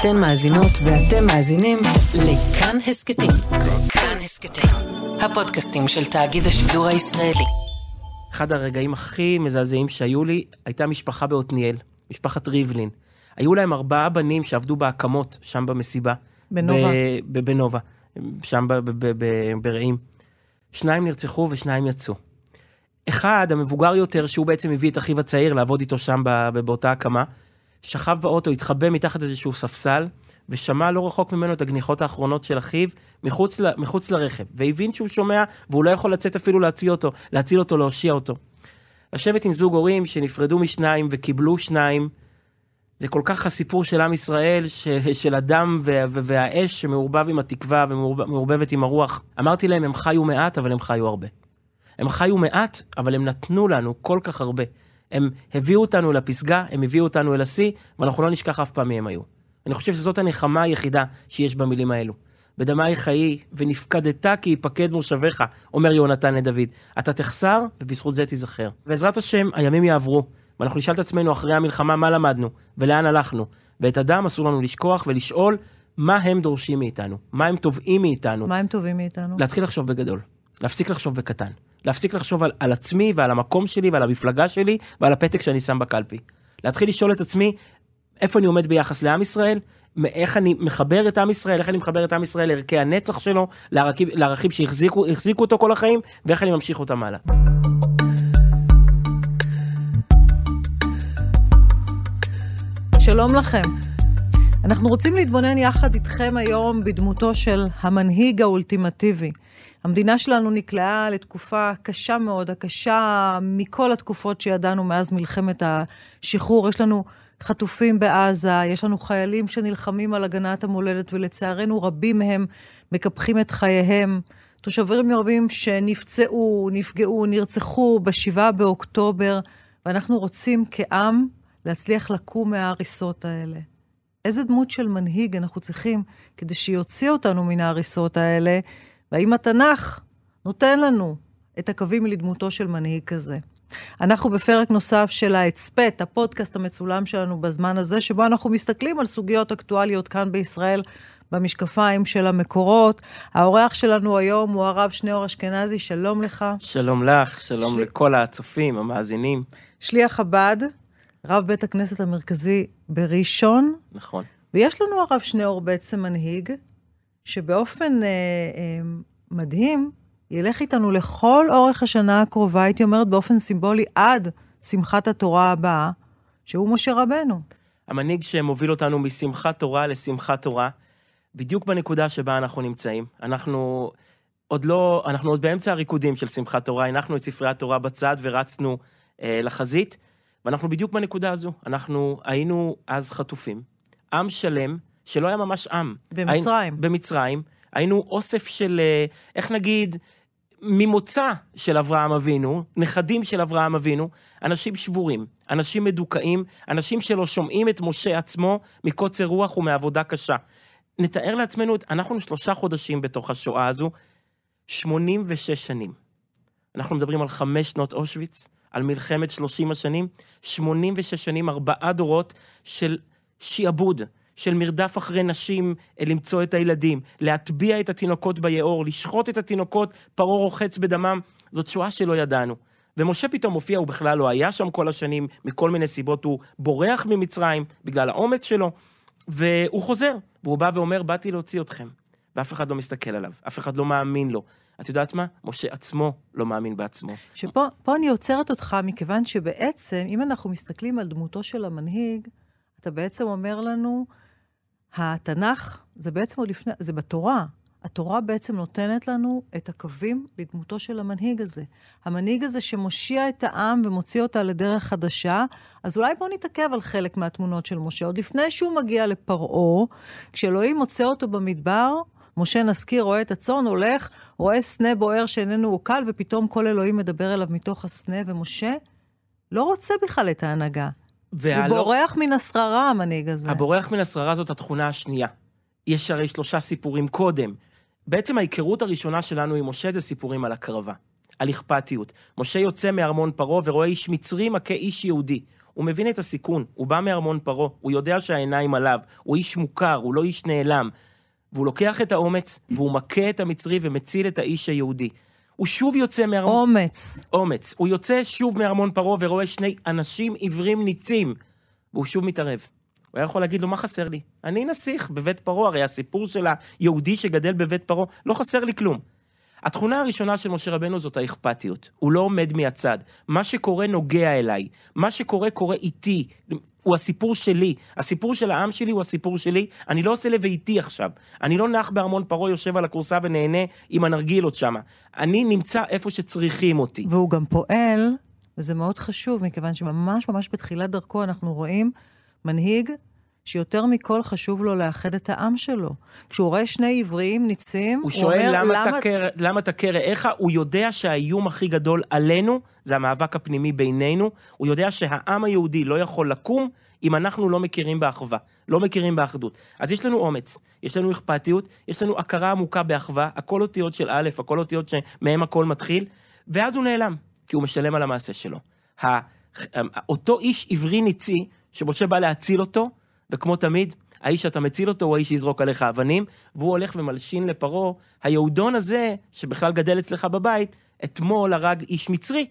אתן מאזינות ואתם מאזינים לכאן הסכתים. כאן הסכתים, הפודקאסטים של תאגיד השידור הישראלי. אחד הרגעים הכי מזעזעים שהיו לי, הייתה משפחה בעתניאל, משפחת ריבלין. היו להם ארבעה בנים שעבדו בהקמות, שם במסיבה. בנובה. בנובה, שם ברעים. שניים נרצחו ושניים יצאו. אחד, המבוגר יותר, שהוא בעצם הביא את אחיו הצעיר לעבוד איתו שם באותה הקמה, שכב באוטו, התחבא מתחת איזשהו ספסל, ושמע לא רחוק ממנו את הגניחות האחרונות של אחיו מחוץ, ל- מחוץ לרכב, והבין שהוא שומע, והוא לא יכול לצאת אפילו להציל אותו, להציל אותו, להושיע אותו. לשבת עם זוג הורים שנפרדו משניים וקיבלו שניים, זה כל כך הסיפור של עם ישראל, של, של הדם וה, והאש שמעורבב עם התקווה ומעורבבת עם הרוח. אמרתי להם, הם חיו מעט, אבל הם חיו הרבה. הם חיו מעט, אבל הם נתנו לנו כל כך הרבה. הם הביאו אותנו לפסגה, הם הביאו אותנו אל השיא, ואנחנו לא נשכח אף פעם מי הם היו. אני חושב שזאת הנחמה היחידה שיש במילים האלו. בדמי חיי, ונפקדת כי יפקד מושביך, אומר יהונתן לדוד. אתה תחסר, ובזכות זה תיזכר. בעזרת השם, הימים יעברו, ואנחנו נשאל את עצמנו אחרי המלחמה מה למדנו, ולאן הלכנו. ואת הדם אסור לנו לשכוח ולשאול מה הם דורשים מאיתנו, מה הם תובעים מאיתנו. מה הם טובים מאיתנו? להתחיל לחשוב בגדול, להפסיק לחשוב בקטן, להפסיק לחשוב על, על עצמי ועל המקום שלי ועל המפלגה שלי ועל הפתק שאני שם בקלפי. להתחיל לשאול את עצמי איפה אני עומד ביחס לעם ישראל, איך אני מחבר את עם ישראל, איך אני מחבר את עם ישראל לערכי הנצח שלו, לערכים, שהחזיקו החזיקו אותו כל החיים, ואיך אני ממשיך אותם הלאה. שלום לכם. אנחנו רוצים להתבונן יחד איתכם היום בדמותו של המנהיג האולטימטיבי. המדינה שלנו נקלעה לתקופה קשה מאוד, הקשה מכל התקופות שידענו מאז מלחמת השחרור. יש לנו חטופים בעזה, יש לנו חיילים שנלחמים על הגנת המולדת, ולצערנו רבים מהם מקפחים את חייהם. תושבים רבים שנפצעו, נפגעו, נרצחו ב-7 באוקטובר, ואנחנו רוצים כעם להצליח לקום מההריסות האלה. איזה דמות של מנהיג אנחנו צריכים כדי שיוציא אותנו מן ההריסות האלה, והאם התנ"ך נותן לנו את הקווים לדמותו של מנהיג כזה. אנחנו בפרק נוסף של ההצפת, הפודקאסט המצולם שלנו בזמן הזה, שבו אנחנו מסתכלים על סוגיות אקטואליות כאן בישראל, במשקפיים של המקורות. האורח שלנו היום הוא הרב שניאור אשכנזי, שלום לך. שלום לך, שלום שלי- לכל הצופים, המאזינים. שליח חב"ד, רב בית הכנסת המרכזי בראשון, נכון. ויש לנו הרב שניאור בעצם מנהיג, שבאופן אה, אה, מדהים, ילך איתנו לכל אורך השנה הקרובה, הייתי אומרת באופן סימבולי, עד שמחת התורה הבאה, שהוא משה רבנו. המנהיג שמוביל אותנו משמחת תורה לשמחת תורה, בדיוק בנקודה שבה אנחנו נמצאים. אנחנו עוד לא, אנחנו עוד באמצע הריקודים של שמחת תורה, הנחנו את ספרי התורה בצד ורצנו אה, לחזית, ואנחנו בדיוק בנקודה הזו. אנחנו היינו אז חטופים. עם שלם, שלא היה ממש עם. במצרים. היינו, במצרים. היינו אוסף של, אה, איך נגיד, ממוצא של אברהם אבינו, נכדים של אברהם אבינו, אנשים שבורים, אנשים מדוכאים, אנשים שלא שומעים את משה עצמו מקוצר רוח ומעבודה קשה. נתאר לעצמנו, את- אנחנו שלושה חודשים בתוך השואה הזו, 86 שנים. אנחנו מדברים על חמש שנות אושוויץ, על מלחמת 30 השנים, 86 שנים, ארבעה דורות של שיעבוד, של מרדף אחרי נשים אה, למצוא את הילדים, להטביע את התינוקות ביאור, לשחוט את התינוקות, פרעה רוחץ בדמם. זאת שואה שלא ידענו. ומשה פתאום מופיע, הוא בכלל לא היה שם כל השנים, מכל מיני סיבות, הוא בורח ממצרים בגלל האומץ שלו, והוא חוזר, והוא בא ואומר, באתי להוציא אתכם. ואף אחד לא מסתכל עליו, אף אחד לא מאמין לו. את יודעת מה? משה עצמו לא מאמין בעצמו. שפה פה אני עוצרת אותך, מכיוון שבעצם, אם אנחנו מסתכלים על דמותו של המנהיג, אתה בעצם אומר לנו, התנ"ך, זה בעצם עוד לפני, זה בתורה. התורה בעצם נותנת לנו את הקווים לדמותו של המנהיג הזה. המנהיג הזה שמושיע את העם ומוציא אותה לדרך חדשה, אז אולי בואו נתעכב על חלק מהתמונות של משה. עוד לפני שהוא מגיע לפרעה, כשאלוהים מוצא אותו במדבר, משה נזכיר, רואה את הצאן, הולך, רואה סנה בוער שאיננו עוקל, ופתאום כל אלוהים מדבר אליו מתוך הסנה, ומשה לא רוצה בכלל את ההנהגה. הוא והלא- בורח מן השררה, המנהיג הזה. הבורח מן השררה זאת התכונה השנייה. יש הרי שלושה סיפורים קודם. בעצם ההיכרות הראשונה שלנו עם משה זה סיפורים על הקרבה, על אכפתיות. משה יוצא מארמון פרעה ורואה איש מצרי מכה איש יהודי. הוא מבין את הסיכון, הוא בא מארמון פרעה, הוא יודע שהעיניים עליו, הוא איש מוכר, הוא לא איש נעלם. והוא לוקח את האומץ, והוא מכה את המצרי ומציל את האיש היהודי. הוא שוב יוצא מארמון... אומץ. אומץ. הוא יוצא שוב מארמון פרעה ורואה שני אנשים עיוורים ניצים, והוא שוב מתערב. הוא היה יכול להגיד לו, מה חסר לי? אני נסיך בבית פרעה, הרי הסיפור של היהודי שגדל בבית פרעה, לא חסר לי כלום. התכונה הראשונה של משה רבנו זאת האכפתיות. הוא לא עומד מהצד. מה שקורה נוגע אליי. מה שקורה קורה איתי. הוא הסיפור שלי. הסיפור של העם שלי הוא הסיפור שלי. אני לא עושה לביתי עכשיו. אני לא נח בארמון פרעה, יושב על הכורסה ונהנה עם הנרגילות שמה. אני נמצא איפה שצריכים אותי. והוא גם פועל, וזה מאוד חשוב, מכיוון שממש ממש בתחילת דרכו אנחנו רואים מנהיג שיותר מכל חשוב לו לאחד את העם שלו. כשהוא רואה שני עבריים ניצים, הוא הוא שואל אומר, למה, למה... תכה, למה תכה רעך, הוא יודע שהאיום הכי גדול עלינו, זה המאבק הפנימי בינינו, הוא יודע שהעם היהודי לא יכול לקום אם אנחנו לא מכירים באחווה, לא מכירים באחדות. אז יש לנו אומץ, יש לנו אכפתיות, יש לנו הכרה עמוקה באחווה, הכל אותיות של א', הכל אותיות שמהם הכל מתחיל, ואז הוא נעלם, כי הוא משלם על המעשה שלו. אותו איש עברי ניצי, שמשה בא להציל אותו, וכמו תמיד, האיש שאתה מציל אותו הוא האיש שיזרוק עליך אבנים, והוא הולך ומלשין לפרעה, היהודון הזה, שבכלל גדל אצלך בבית, אתמול הרג איש מצרי.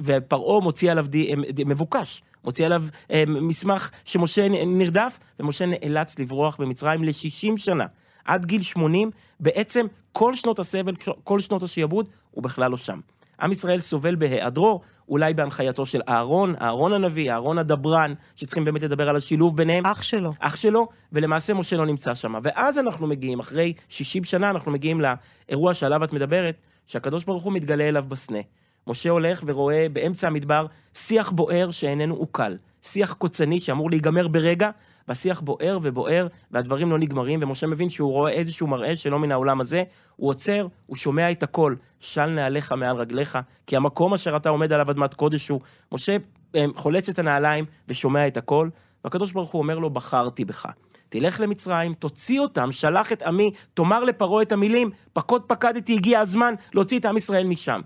ופרעה מוציא עליו די, מבוקש, מוציא עליו אה, מסמך שמשה נרדף, ומשה נאלץ לברוח במצרים ל-60 שנה. עד גיל 80, בעצם כל שנות הסבל, כל שנות השעבוד, הוא בכלל לא שם. עם ישראל סובל בהיעדרו, אולי בהנחייתו של אהרון, אהרון הנביא, אהרון הדברן, שצריכים באמת לדבר על השילוב ביניהם. אח שלו. אח שלו, ולמעשה משה לא נמצא שם. ואז אנחנו מגיעים, אחרי 60 שנה, אנחנו מגיעים לאירוע שעליו את מדברת, שהקדוש ברוך הוא מתגלה אליו בסנה. משה הולך ורואה באמצע המדבר שיח בוער שאיננו עוקל. שיח קוצני שאמור להיגמר ברגע, והשיח בוער ובוער, והדברים לא נגמרים, ומשה מבין שהוא רואה איזשהו מראה שלא מן העולם הזה, הוא עוצר, הוא שומע את הכל, של נעליך מעל רגליך, כי המקום אשר אתה עומד עליו אדמת קודש הוא. משה אה, חולץ את הנעליים ושומע את הכל, והקדוש ברוך הוא אומר לו, בחרתי בך. תלך למצרים, תוציא אותם, שלח את עמי, תאמר לפרעה את המילים, פקוד פקדתי, הגיע הזמן להוציא את עם ישראל משם.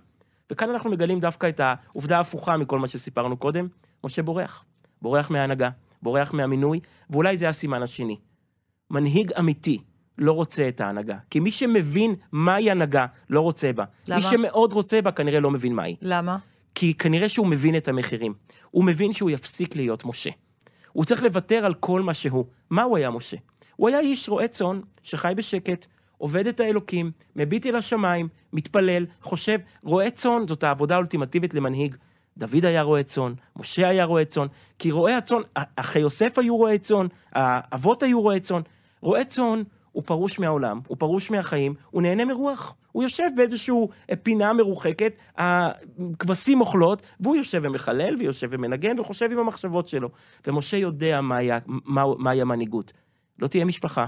וכאן אנחנו מגלים דווקא את העובדה ההפוכה מכל מה שסיפרנו קודם, משה בורח. בורח מההנהגה, בורח מהמינוי, ואולי זה הסימן השני. מנהיג אמיתי לא רוצה את ההנהגה, כי מי שמבין מהי הנהגה, לא רוצה בה. למה? מי שמאוד רוצה בה, כנראה לא מבין מהי. למה? כי כנראה שהוא מבין את המחירים. הוא מבין שהוא יפסיק להיות משה. הוא צריך לוותר על כל מה שהוא. מה הוא היה משה? הוא היה איש רועה צאן, שחי בשקט, עובד את האלוקים, מביט אל השמיים, מתפלל, חושב, רועה צאן זאת העבודה האולטימטיבית למנהיג. דוד היה רועה צאן, משה היה רועה צאן, כי רועי הצאן, אחי יוסף היו רועי צאן, האבות היו רועי צאן. רועה צאן הוא פרוש מהעולם, הוא פרוש מהחיים, הוא נהנה מרוח. הוא יושב באיזושהי פינה מרוחקת, הכבשים אוכלות, והוא יושב ומחלל, ויושב ומנגן, וחושב עם המחשבות שלו. ומשה יודע מהי מה, מה המנהיגות. לא תהיה משפחה,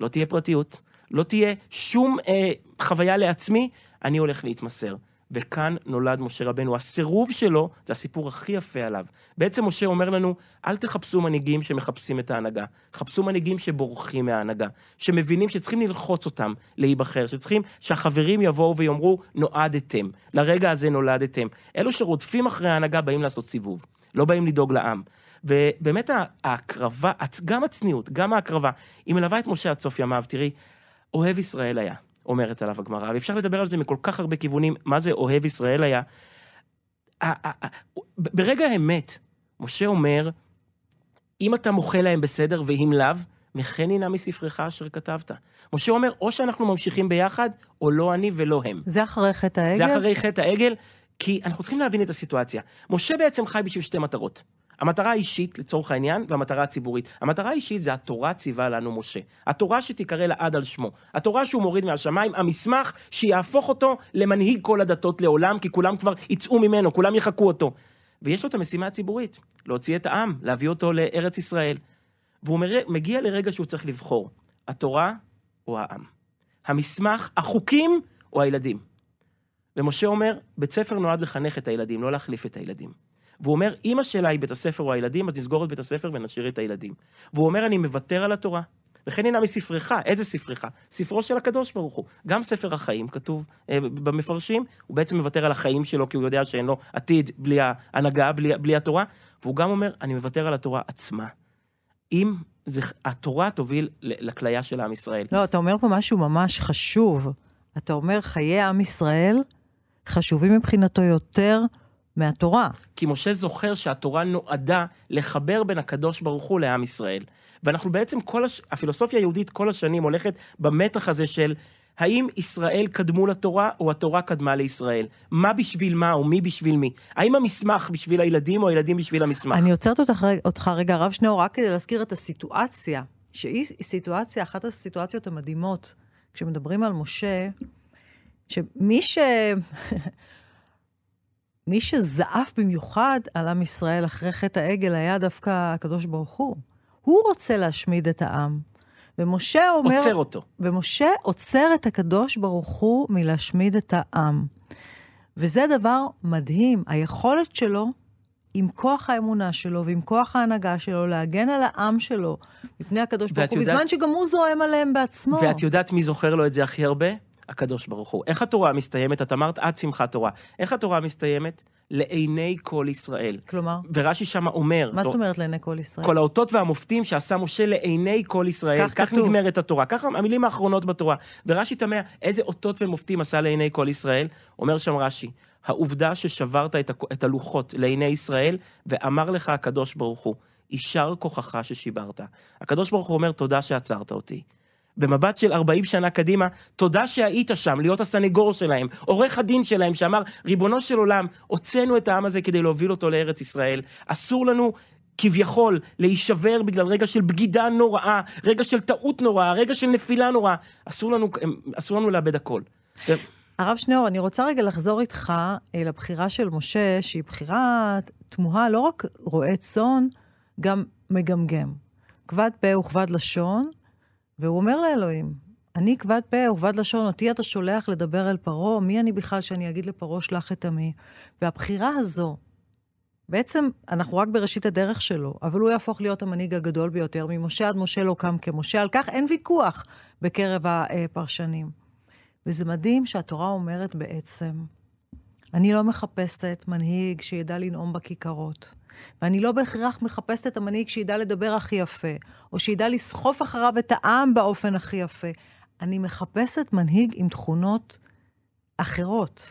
לא תהיה פרטיות, לא תהיה שום אה, חוויה לעצמי, אני הולך להתמסר. וכאן נולד משה רבנו. הסירוב שלו, זה הסיפור הכי יפה עליו. בעצם משה אומר לנו, אל תחפשו מנהיגים שמחפשים את ההנהגה. חפשו מנהיגים שבורחים מההנהגה. שמבינים שצריכים ללחוץ אותם להיבחר, שצריכים שהחברים יבואו ויאמרו, נועדתם. לרגע הזה נולדתם. אלו שרודפים אחרי ההנהגה באים לעשות סיבוב. לא באים לדאוג לעם. ובאמת ההקרבה, גם הצניעות, גם ההקרבה, היא מלווה את משה עד סוף ימיו. תראי, אוהב ישראל היה. אומרת עליו הגמרא, ואפשר לדבר על זה מכל כך הרבה כיוונים, מה זה אוהב ישראל היה. ברגע האמת, משה אומר, אם אתה מוחה להם בסדר ואם לאו, מחני נא מספרך אשר כתבת. משה אומר, או שאנחנו ממשיכים ביחד, או לא אני ולא הם. זה אחרי חטא העגל? זה אחרי חטא העגל, כי אנחנו צריכים להבין את הסיטואציה. משה בעצם חי בשביל שתי מטרות. המטרה האישית, לצורך העניין, והמטרה הציבורית. המטרה האישית זה התורה ציווה לנו משה. התורה שתיקרא לעד על שמו. התורה שהוא מוריד מהשמיים, המסמך שיהפוך אותו למנהיג כל הדתות לעולם, כי כולם כבר יצאו ממנו, כולם יחקו אותו. ויש לו את המשימה הציבורית, להוציא את העם, להביא אותו לארץ ישראל. והוא מגיע לרגע שהוא צריך לבחור, התורה או העם. המסמך, החוקים או הילדים. ומשה אומר, בית ספר נועד לחנך את הילדים, לא להחליף את הילדים. והוא אומר, אם השאלה היא בית הספר או הילדים, אז נסגור את בית הספר ונשאיר את הילדים. והוא אומר, אני מוותר על התורה, וכן ינא מספרך, איזה ספרך? ספרו של הקדוש ברוך הוא. גם ספר החיים, כתוב אה, במפרשים, הוא בעצם מוותר על החיים שלו, כי הוא יודע שאין לו עתיד בלי ההנהגה, בלי, בלי התורה, והוא גם אומר, אני מוותר על התורה עצמה. אם זה, התורה תוביל לכליה של עם ישראל. לא, אתה אומר פה משהו ממש חשוב. אתה אומר, חיי עם ישראל חשובים מבחינתו יותר מהתורה. כי משה זוכר שהתורה נועדה לחבר בין הקדוש ברוך הוא לעם ישראל. ואנחנו בעצם, כל הש... הפילוסופיה היהודית כל השנים הולכת במתח הזה של האם ישראל קדמו לתורה או התורה קדמה לישראל? מה בשביל מה או מי בשביל מי? האם המסמך בשביל הילדים או הילדים בשביל המסמך? אני עוצרת אותך, אותך רגע, הרב שניאור, רק כדי להזכיר את הסיטואציה, שהיא סיטואציה, אחת הסיטואציות המדהימות, כשמדברים על משה, שמי ש... מי שזעף במיוחד על עם ישראל אחרי חטא העגל היה דווקא הקדוש ברוך הוא. הוא רוצה להשמיד את העם. ומשה אומר... עוצר אותו. ומשה עוצר את הקדוש ברוך הוא מלהשמיד את העם. וזה דבר מדהים, היכולת שלו, עם כוח האמונה שלו ועם כוח ההנהגה שלו, להגן על העם שלו מפני הקדוש ברוך הוא, יודעת... בזמן שגם הוא זועם עליהם בעצמו. ואת יודעת מי זוכר לו את זה הכי הרבה? הקדוש ברוך הוא. איך התורה מסתיימת? את אמרת עד שמחת תורה. איך התורה מסתיימת? לעיני כל ישראל. כלומר? ורש"י שם אומר... מה זאת אומרת לעיני כל ישראל? כל האותות והמופתים שעשה משה לעיני כל ישראל. כך, כך כתוב. כך נגמרת התורה. ככה המילים האחרונות בתורה. ורש"י תמה, איזה אותות ומופתים עשה לעיני כל ישראל? אומר שם רש"י, העובדה ששברת את הלוחות לעיני ישראל, ואמר לך הקדוש ברוך הוא, יישר כוחך ששיברת. הקדוש ברוך הוא אומר, תודה שעצרת אותי. במבט של 40 שנה קדימה, תודה שהיית שם, להיות הסנגור שלהם, עורך הדין שלהם, שאמר, ריבונו של עולם, הוצאנו את העם הזה כדי להוביל אותו לארץ ישראל, אסור לנו כביכול להישבר בגלל רגע של בגידה נוראה, רגע של טעות נוראה, רגע של נפילה נוראה, אסור לנו, אסור לנו לאבד הכל. הרב שניאור, אני רוצה רגע לחזור איתך אה, לבחירה של משה, שהיא בחירה תמוהה, לא רק רועה צאן, גם מגמגם. כבד פה וכבד לשון, והוא אומר לאלוהים, אני כבד פה וכבד לשון, אותי אתה שולח לדבר אל פרעה, מי אני בכלל שאני אגיד לפרעה שלח את עמי? והבחירה הזו, בעצם אנחנו רק בראשית הדרך שלו, אבל הוא יהפוך להיות המנהיג הגדול ביותר, ממשה עד משה לא קם כמשה, על כך אין ויכוח בקרב הפרשנים. וזה מדהים שהתורה אומרת בעצם, אני לא מחפשת מנהיג שידע לנאום בכיכרות. ואני לא בהכרח מחפשת את המנהיג שידע לדבר הכי יפה, או שידע לסחוף אחריו את העם באופן הכי יפה. אני מחפשת מנהיג עם תכונות אחרות.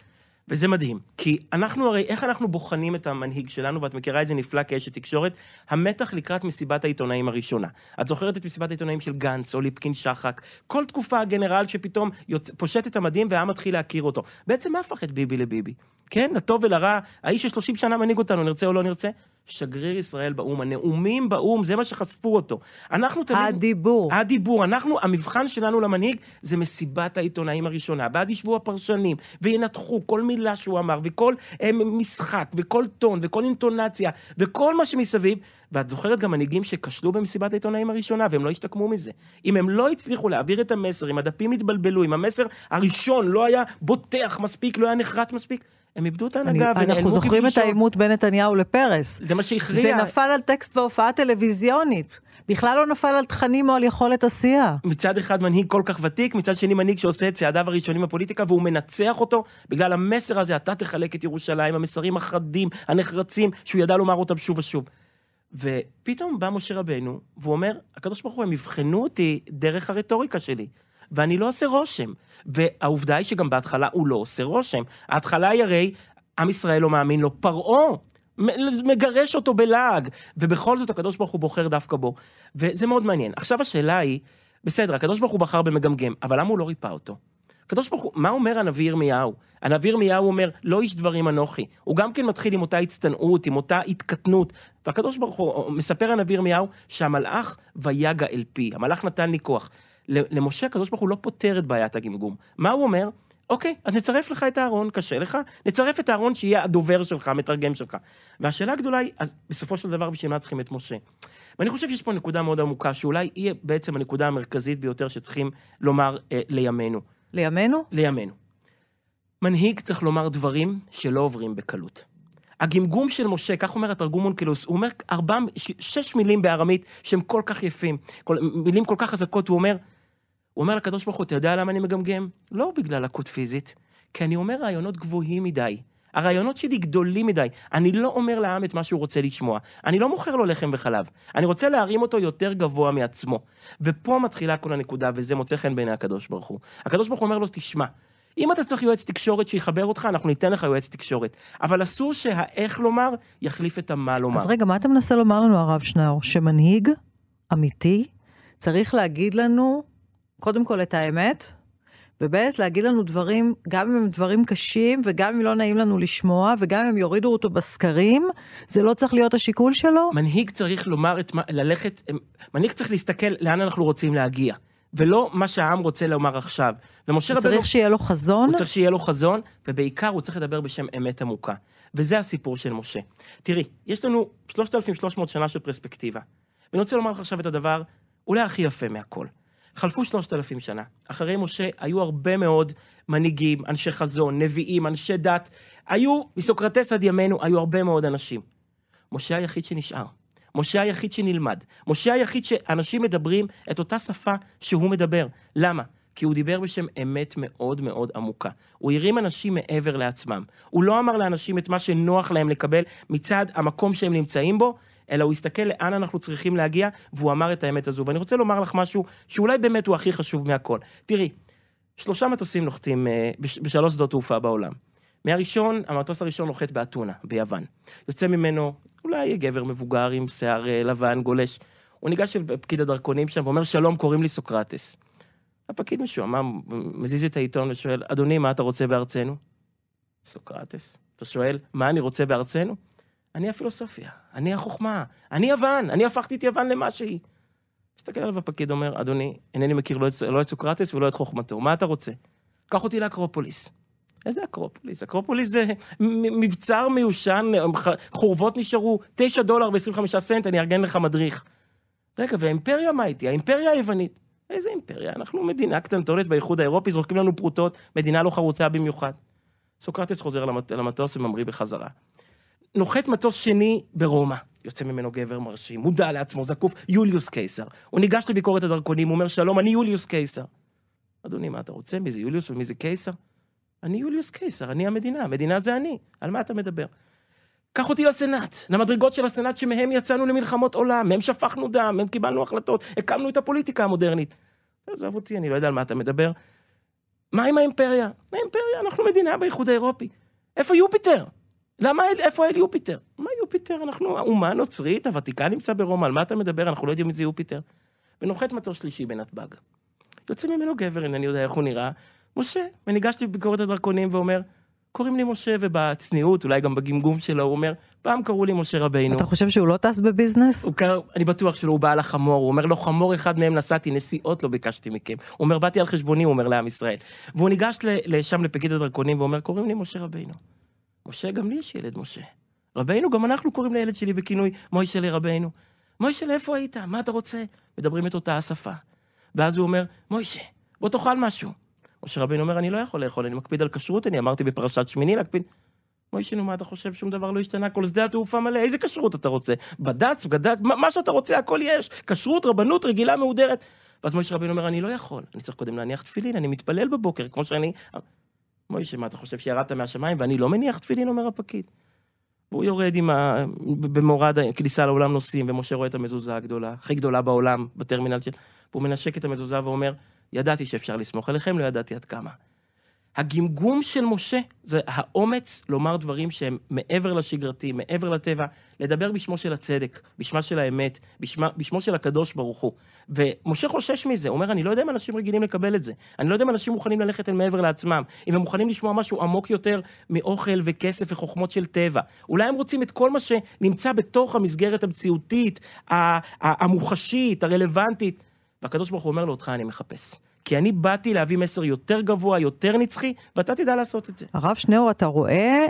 וזה מדהים, כי אנחנו הרי, איך אנחנו בוחנים את המנהיג שלנו, ואת מכירה את זה נפלא כאשת תקשורת, המתח לקראת מסיבת העיתונאים הראשונה. את זוכרת את מסיבת העיתונאים של גנץ, או ליפקין שחק, כל תקופה הגנרל שפתאום יוצ... פושט את המדים והעם מתחיל להכיר אותו. בעצם מה הפך את ביבי לביבי? כן, לטוב ולרע, האיש ש-30 שנה מנהיג אותנו, נרצה או לא נרצה, שגריר ישראל באו"ם, הנאומים באו"ם, זה מה שחשפו אותו. אנחנו תמיד... הדיבור. הדיבור. אנחנו, המבחן שלנו למנהיג זה מסיבת העיתונאים הראשונה. ואז ישבו הפרשנים וינתחו כל מילה שהוא אמר, וכל אה, משחק, וכל טון, וכל אינטונציה, וכל מה שמסביב. ואת זוכרת גם מנהיגים שכשלו במסיבת העיתונאים הראשונה, והם לא השתקמו מזה. אם הם לא הצליחו להעביר את המסר, אם הדפים התבלבלו, אם המסר הראשון לא היה בוטח מספיק, לא היה נחרץ מספיק, הם איבדו את ההנהגה אנחנו זוכרים את העימות בין נתניהו לפרס. זה מה שהכריע. זה נפל על טקסט והופעה טלוויזיונית. בכלל לא נפל על תכנים או על יכולת עשייה. מצד אחד מנהיג כל כך ותיק, מצד שני מנהיג שעושה את צעדיו הראשונים בפוליטיקה, והוא מנצח אותו בגלל המסר הזה, אתה תחלק את ירושלים, המסרים החדים, הנחרצים, שהוא ידע לומר אותם שוב ושוב. ופתאום בא משה רבנו, והוא אומר, הקדוש ברוך הוא, הם יבחנו אותי דרך הרטוריקה שלי. ואני לא עושה רושם. והעובדה היא שגם בהתחלה הוא לא עושה רושם. ההתחלה היא הרי, עם ישראל לא מאמין לו, פרעה מגרש אותו בלעג, ובכל זאת הקדוש ברוך הוא בוחר דווקא בו. וזה מאוד מעניין. עכשיו השאלה היא, בסדר, הקדוש ברוך הוא בחר במגמגם, אבל למה הוא לא ריפא אותו? הקדוש ברוך הוא, מה אומר הנביא ירמיהו? הנביא ירמיהו אומר, לא איש דברים אנוכי. הוא גם כן מתחיל עם אותה הצטנעות, עם אותה התקטנות. והקדוש ברוך הוא, מספר הנביא ירמיהו, שהמלאך ויגע אל פי, המלאך נתן לי כוח. למשה הקדוש ברוך הוא לא פותר את בעיית הגמגום. מה הוא אומר? אוקיי, אז נצרף לך את הארון, קשה לך, נצרף את הארון שיהיה הדובר שלך, המתרגם שלך. והשאלה הגדולה היא, אז בסופו של דבר, בשביל מה צריכים את משה? ואני חושב שיש פה נקודה מאוד עמוקה, שאולי היא בעצם הנקודה המרכזית ביותר שצריכים לומר אה, לימינו. לימינו? לימינו. מנהיג צריך לומר דברים שלא עוברים בקלות. הגמגום של משה, כך אומר התרגום אונקלוס, הוא אומר ארבע, שש מילים בארמית שהם כל כך יפים, כל, מילים כל כך חזקות, הוא אומר, הוא אומר לקדוש ברוך הוא, אתה יודע למה אני מגמגם? לא בגלל לקות פיזית, כי אני אומר רעיונות גבוהים מדי. הרעיונות שלי גדולים מדי. אני לא אומר לעם את מה שהוא רוצה לשמוע. אני לא מוכר לו לחם וחלב. אני רוצה להרים אותו יותר גבוה מעצמו. ופה מתחילה כל הנקודה, וזה מוצא חן בעיני הקדוש ברוך הוא. הקדוש ברוך הוא אומר לו, תשמע, אם אתה צריך יועץ תקשורת שיחבר אותך, אנחנו ניתן לך יועץ תקשורת. אבל אסור שהאיך לומר יחליף את המה לומר. אז רגע, מה אתה מנסה לומר לנו, הרב שנאור? שמנהיג אמיתי צריך להגיד לנו, קודם כל את האמת, וב' להגיד לנו דברים, גם אם הם דברים קשים, וגם אם לא נעים לנו לשמוע, וגם אם יורידו אותו בסקרים, זה לא צריך להיות השיקול שלו? מנהיג צריך לומר את מה, ללכת, מנהיג צריך להסתכל לאן אנחנו רוצים להגיע. ולא מה שהעם רוצה לומר עכשיו. ומשה רבנו... הוא צריך שיהיה לו חזון? הוא צריך שיהיה לו חזון, ובעיקר הוא צריך לדבר בשם אמת עמוקה. וזה הסיפור של משה. תראי, יש לנו 3,300 שנה של פרספקטיבה. ואני רוצה לומר לך עכשיו את הדבר אולי הכי יפה מהכל. חלפו 3,000 שנה. אחרי משה היו הרבה מאוד מנהיגים, אנשי חזון, נביאים, אנשי דת. היו, מסוקרטס עד ימינו, היו הרבה מאוד אנשים. משה היחיד שנשאר. משה היחיד שנלמד. משה היחיד שאנשים מדברים את אותה שפה שהוא מדבר. למה? כי הוא דיבר בשם אמת מאוד מאוד עמוקה. הוא הרים אנשים מעבר לעצמם. הוא לא אמר לאנשים את מה שנוח להם לקבל מצד המקום שהם נמצאים בו, אלא הוא הסתכל לאן אנחנו צריכים להגיע, והוא אמר את האמת הזו. ואני רוצה לומר לך משהו שאולי באמת הוא הכי חשוב מהכל. תראי, שלושה מטוסים נוחתים אה, בשלוש שדות תעופה בעולם. מהראשון, המטוס הראשון נוחת באתונה, ביוון. יוצא ממנו אולי גבר מבוגר עם שיער אה, לבן, גולש. הוא ניגש אל פקיד הדרכונים שם ואומר, שלום, קוראים לי סוקרטס. הפקיד משועמם, מזיז את העיתון ושואל, אדוני, מה אתה רוצה בארצנו? סוקרטס. אתה שואל, מה אני רוצה בארצנו? אני הפילוסופיה, אני החוכמה, אני יוון, אני הפכתי את יוון למה שהיא. מסתכל עליו הפקיד, אומר, אדוני, אינני מכיר לא את, לא את סוקרטס ולא את חוכמתו, מה אתה רוצה? קח אותי לאקרופוליס. איזה אקרופוליס? אקרופוליס זה מבצר מיושן, חורבות נשארו, 9 דולר ו-25 סנט, אני אארגן לך מדריך. רגע, והאימפריה מה איתה? האימפריה היוונית. איזה אימפריה? אנחנו מדינה קטנטונת באיחוד האירופי, זורקים לנו פרוטות, מדינה לא חרוצה במיוחד. סוקרטס חוזר למטוס וממריא בחזרה. נוחת מטוס שני ברומא, יוצא ממנו גבר מרשים, מודע לעצמו, זקוף, יוליוס קיסר. הוא ניגש לביקורת הדרכונים, הוא אומר, שלום, אני יוליוס קיסר. אדוני, מה אתה רוצה? מי זה יוליוס ומי זה קיסר? אני יוליוס קיסר, אני המדינה, המדינה זה אני. על מה אתה מדבר? קח אותי לסנאט, למדרגות של הסנאט שמהם יצאנו למלחמות עולם, מהם שפכנו דם, מהם קיבלנו החלטות, הקמנו את הפוליטיקה המודרנית. עזוב אותי, אני לא יודע על מה אתה מדבר. מה עם האימפריה? האימפריה, אנחנו מדינה באיחוד האירופי. איפה יופיטר? למה, איפה האל יופיטר? מה יופיטר? אנחנו אומה נוצרית, הוותיקן נמצא ברומא, על מה אתה מדבר? אנחנו לא יודעים מי זה יופיטר. ונוחת מטוס שלישי בנתב"ג. יוצא ממנו גבר, אינני יודע איך הוא נראה, משה. וניגש לביקורת הדרכונים ואומר, קוראים לי משה, ובצניעות, אולי גם בגמגום שלו, הוא אומר, פעם קראו לי משה רבינו. אתה חושב שהוא לא טס בביזנס? הוא קרא, אני בטוח שלא, הוא בא על החמור, הוא אומר, לא חמור אחד מהם נשאתי, נסיעות לא ביקשתי מכם. הוא אומר, באתי על חשבוני, הוא אומר לעם ישראל. והוא ניגש לשם לפקיד הדרקונים ואומר, קוראים לי משה רבינו. משה, גם לי יש ילד משה. רבינו, גם אנחנו קוראים לילד שלי בכינוי מוישה לרבינו. מוישה, איפה היית? מה אתה רוצה? מדברים את אותה השפה. ואז הוא אומר, מוישה, בוא תאכל משהו. משה רבינו אומר, אני לא יכול לאכול, אני מקפיד על כשרות, אני אמרתי בפרשת שמיני להקפיד. מוישה, נו, מה אתה חושב? שום דבר לא השתנה, כל שדה התעופה מלא, איזה כשרות אתה רוצה? בד"ץ, בד"ץ, מה, מה שאתה רוצה, הכל יש. כשרות, רבנות, רגילה, מהודרת. ואז מוישה רבינו אומר, אני לא יכול, אני צריך קודם להניח תפילין, אני מתפלל בבוקר, כמו שאני... מוישה, מה אתה חושב שירדת מהשמיים ואני לא מניח תפילין, אומר הפקיד. והוא יורד עם ה... במורד הכניסה לעולם נוסעים, ומשה רואה את המזוזה הגדולה, הכי גדולה בעולם, בטרמינל של... והוא מנשק את המזוזה ואומר, ידעתי שאפשר לסמוך עליכם, לא ידעתי עד כמה. הגמגום של משה זה האומץ לומר דברים שהם מעבר לשגרתי, מעבר לטבע, לדבר בשמו של הצדק, בשמה של האמת, בשמה, בשמו של הקדוש ברוך הוא. ומשה חושש מזה, הוא אומר, אני לא יודע אם אנשים רגילים לקבל את זה. אני לא יודע אם אנשים מוכנים ללכת אל מעבר לעצמם. אם הם מוכנים לשמוע משהו עמוק יותר מאוכל וכסף וחוכמות של טבע. אולי הם רוצים את כל מה שנמצא בתוך המסגרת המציאותית, המוחשית, הרלוונטית. והקדוש ברוך הוא אומר לו, אותך אני מחפש. כי אני באתי להביא מסר יותר גבוה, יותר נצחי, ואתה תדע לעשות את זה. הרב שניאור, אתה רואה,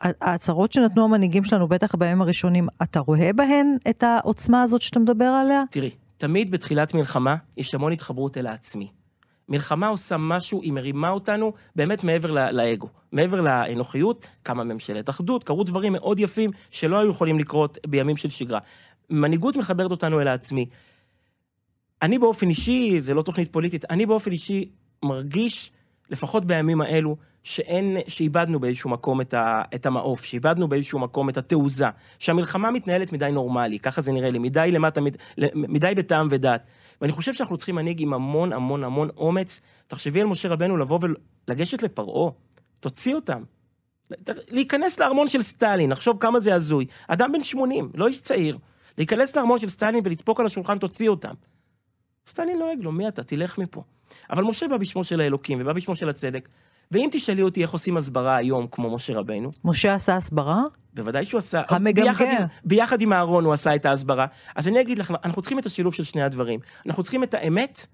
ההצהרות שנתנו המנהיגים שלנו, בטח בימים הראשונים, אתה רואה בהן את העוצמה הזאת שאתה מדבר עליה? תראי, תמיד בתחילת מלחמה יש המון התחברות אל העצמי. מלחמה עושה משהו, היא מרימה אותנו באמת מעבר לאגו, מעבר לאנוכיות, קמה ממשלת אחדות, קרו דברים מאוד יפים שלא היו יכולים לקרות בימים של שגרה. מנהיגות מחברת אותנו אל העצמי. אני באופן אישי, זה לא תוכנית פוליטית, אני באופן אישי מרגיש, לפחות בימים האלו, שאין, שאיבדנו באיזשהו מקום את, ה, את המעוף, שאיבדנו באיזשהו מקום את התעוזה, שהמלחמה מתנהלת מדי נורמלי, ככה זה נראה לי, מדי למטה, מדי, מדי בטעם ודעת. ואני חושב שאנחנו צריכים מנהיג עם המון המון המון אומץ. תחשבי על משה רבנו לבוא ולגשת לפרעה, תוציא אותם. להיכנס לארמון של סטלין, נחשוב כמה זה הזוי. אדם בן 80, לא איש צעיר. להיכנס לארמון של סטלין ולדפוק על השולחן, תוציא אותם. סטלין לועג לו, מי אתה? תלך מפה. אבל משה בא בשמו של האלוקים ובא בשמו של הצדק. ואם תשאלי אותי איך עושים הסברה היום כמו משה רבנו, משה עשה הסברה? בוודאי שהוא עשה, המגמגם. ביחד עם, ביחד עם אהרון הוא עשה את ההסברה. אז אני אגיד לך, אנחנו צריכים את השילוב של שני הדברים. אנחנו צריכים את האמת,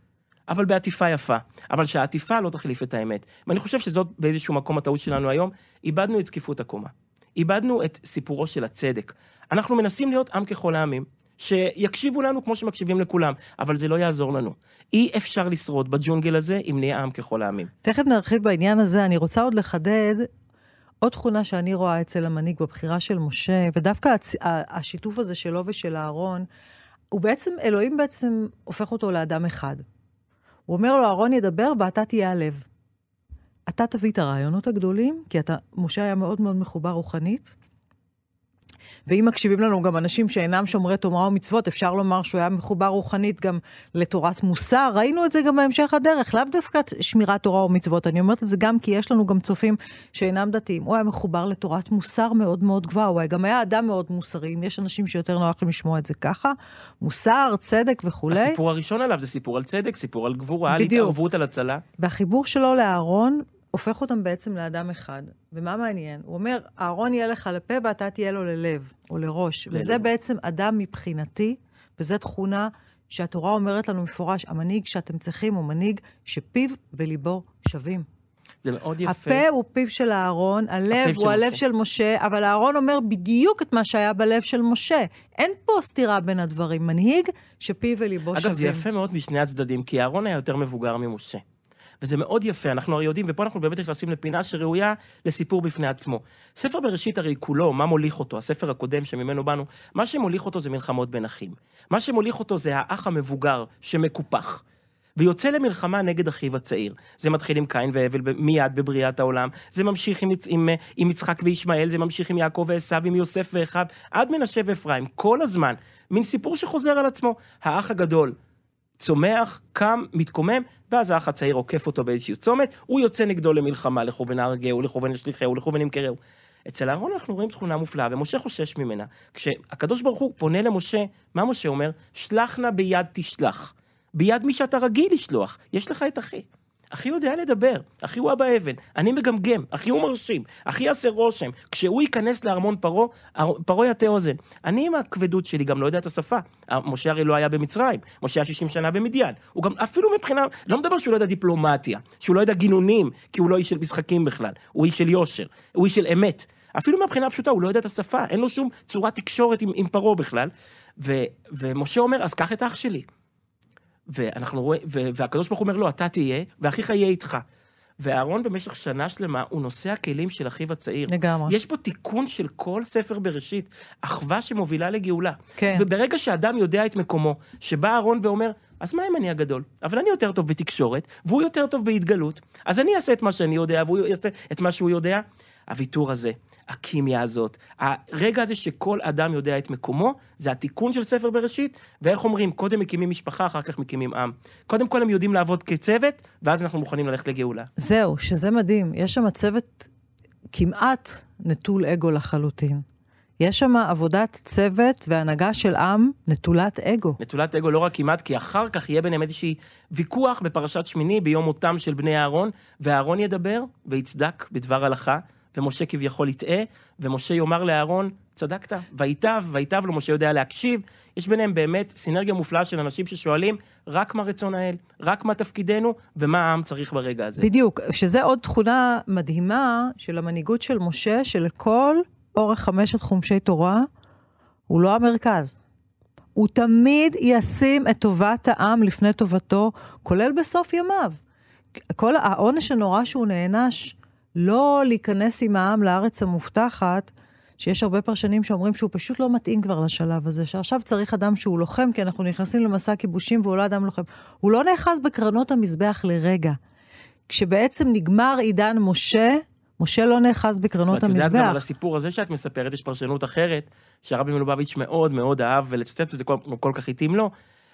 אבל בעטיפה יפה. אבל שהעטיפה לא תחליף את האמת. ואני חושב שזאת באיזשהו מקום הטעות שלנו היום. איבדנו את זקיפות הקומה. איבדנו את סיפורו של הצדק. אנחנו מנסים להיות עם ככל העמים. שיקשיבו לנו כמו שמקשיבים לכולם, אבל זה לא יעזור לנו. אי אפשר לשרוד בג'ונגל הזה אם נהיה עם ככל העמים. תכף נרחיב בעניין הזה, אני רוצה עוד לחדד עוד תכונה שאני רואה אצל המנהיג בבחירה של משה, ודווקא הצ... השיתוף הזה שלו ושל אהרון, הוא בעצם, אלוהים בעצם הופך אותו לאדם אחד. הוא אומר לו, אהרון ידבר ואתה תהיה הלב. אתה תביא את הרעיונות הגדולים, כי אתה, משה היה מאוד מאוד מחובר רוחנית, ואם מקשיבים לנו גם אנשים שאינם שומרי תורה ומצוות, אפשר לומר שהוא היה מחובר רוחנית גם לתורת מוסר. ראינו את זה גם בהמשך הדרך, לאו דווקא שמירת תורה ומצוות. אני אומרת את זה גם כי יש לנו גם צופים שאינם דתיים. הוא היה מחובר לתורת מוסר מאוד מאוד גבוהה, הוא גם היה אדם מאוד מוסרי. אם יש אנשים שיותר נוח להם לשמוע את זה ככה, מוסר, צדק וכולי. הסיפור הראשון עליו זה סיפור על צדק, סיפור על גבורה, על התערבות, על הצלה. והחיבור שלו לאהרון הופך אותם בעצם לאדם אחד. ומה מעניין? הוא אומר, אהרון יהיה לך לפה ואתה תהיה לו ללב, או לראש. ללב. וזה בעצם אדם מבחינתי, וזו תכונה שהתורה אומרת לנו מפורש, המנהיג שאתם צריכים הוא מנהיג שפיו וליבו שווים. זה מאוד יפה. הפה הוא פיו של אהרון, הלב הוא הלב של משה, אבל אהרון אומר בדיוק את מה שהיה בלב של משה. אין פה סתירה בין הדברים. מנהיג שפיו וליבו אגב, שווים. אגב, זה יפה מאוד משני הצדדים, כי אהרון היה יותר מבוגר ממשה. וזה מאוד יפה, אנחנו הרי יודעים, ופה אנחנו באמת נכנסים לפינה שראויה לסיפור בפני עצמו. ספר בראשית הרי כולו, מה מוליך אותו? הספר הקודם שממנו באנו, מה שמוליך אותו זה מלחמות בין אחים. מה שמוליך אותו זה האח המבוגר שמקופח. ויוצא למלחמה נגד אחיו הצעיר. זה מתחיל עם קין והבל מיד בבריאת העולם, זה ממשיך עם, עם, עם יצחק וישמעאל, זה ממשיך עם יעקב ועשו, עם יוסף ואחיו, עד מנשה ואפרים, כל הזמן. מין סיפור שחוזר על עצמו. האח הגדול צומח, קם, מתקומם, ואז האח הצעיר עוקף אותו באיזשהו צומת, הוא יוצא נגדו למלחמה, לכו ונהרגהו, לכו ונשליכהו, לכו ונמכרהו. אצל אהרון אנחנו רואים תכונה מופלאה, ומשה חושש ממנה. כשהקדוש ברוך הוא פונה למשה, מה משה אומר? שלח נא ביד תשלח. ביד מי שאתה רגיל לשלוח, יש לך את אחי. אחי יודע לדבר, אחי הוא אבא אבן, אני מגמגם, אחי הוא מרשים, אחי יעשה רושם. כשהוא ייכנס לארמון פרעה, פרעה יטה אוזן. אני עם הכבדות שלי גם לא יודע את השפה. משה הרי לא היה במצרים, משה היה 60 שנה במדיין. הוא גם אפילו מבחינה, לא מדבר שהוא לא יודע דיפלומטיה, שהוא לא יודע גינונים, כי הוא לא איש של משחקים בכלל, הוא איש של יושר, הוא איש של אמת. אפילו מהבחינה הפשוטה, הוא לא יודע את השפה, אין לו שום צורת תקשורת עם, עם פרעה בכלל. ו, ומשה אומר, אז קח את אח שלי. ואנחנו רואים, והקדוש ברוך הוא אומר לו, אתה תהיה, ואחיך יהיה איתך. ואהרון במשך שנה שלמה הוא נושא הכלים של אחיו הצעיר. לגמרי. יש פה תיקון של כל ספר בראשית, אחווה שמובילה לגאולה. כן. וברגע שאדם יודע את מקומו, שבא אהרון ואומר, אז מה אם אני הגדול? אבל אני יותר טוב בתקשורת, והוא יותר טוב בהתגלות, אז אני אעשה את מה שאני יודע, והוא יעשה את מה שהוא יודע. הוויתור הזה, הקימיה הזאת, הרגע הזה שכל אדם יודע את מקומו, זה התיקון של ספר בראשית, ואיך אומרים, קודם מקימים משפחה, אחר כך מקימים עם. קודם כל הם יודעים לעבוד כצוות, ואז אנחנו מוכנים ללכת לגאולה. זהו, שזה מדהים. יש שם צוות כמעט נטול אגו לחלוטין. יש שם עבודת צוות והנהגה של עם נטולת אגו. נטולת אגו לא רק כמעט, כי אחר כך יהיה ביניהם איזשהי ויכוח בפרשת שמיני ביום מותם של בני אהרון, ואהרון ידבר ויצדק בדבר הלכה, ומשה כביכול יטעה, ומשה יאמר לאהרון, צדקת, וייטב, וייטב לו, משה יודע להקשיב. יש ביניהם באמת סינרגיה מופלאה של אנשים ששואלים רק מה רצון האל, רק מה תפקידנו, ומה העם צריך ברגע הזה. בדיוק, שזה עוד תכונה מדהימה של המנהיגות של משה, שלכל אורך חמשת חומשי תורה, הוא לא המרכז. הוא תמיד ישים את טובת העם לפני טובתו, כולל בסוף ימיו. כל העונש הנורא שהוא נענש, לא להיכנס עם העם לארץ המובטחת, שיש הרבה פרשנים שאומרים שהוא פשוט לא מתאים כבר לשלב הזה, שעכשיו צריך אדם שהוא לוחם, כי אנחנו נכנסים למסע כיבושים והוא לא אדם לוחם. הוא לא נאחז בקרנות המזבח לרגע. כשבעצם נגמר עידן משה, משה לא נאחז בקרנות המזבח. ואת יודעת גם על הסיפור הזה שאת מספרת, יש פרשנות אחרת, שהרבי מלובביץ' מאוד מאוד אהב, ולצטט את זה כל, כל כך התאים לו,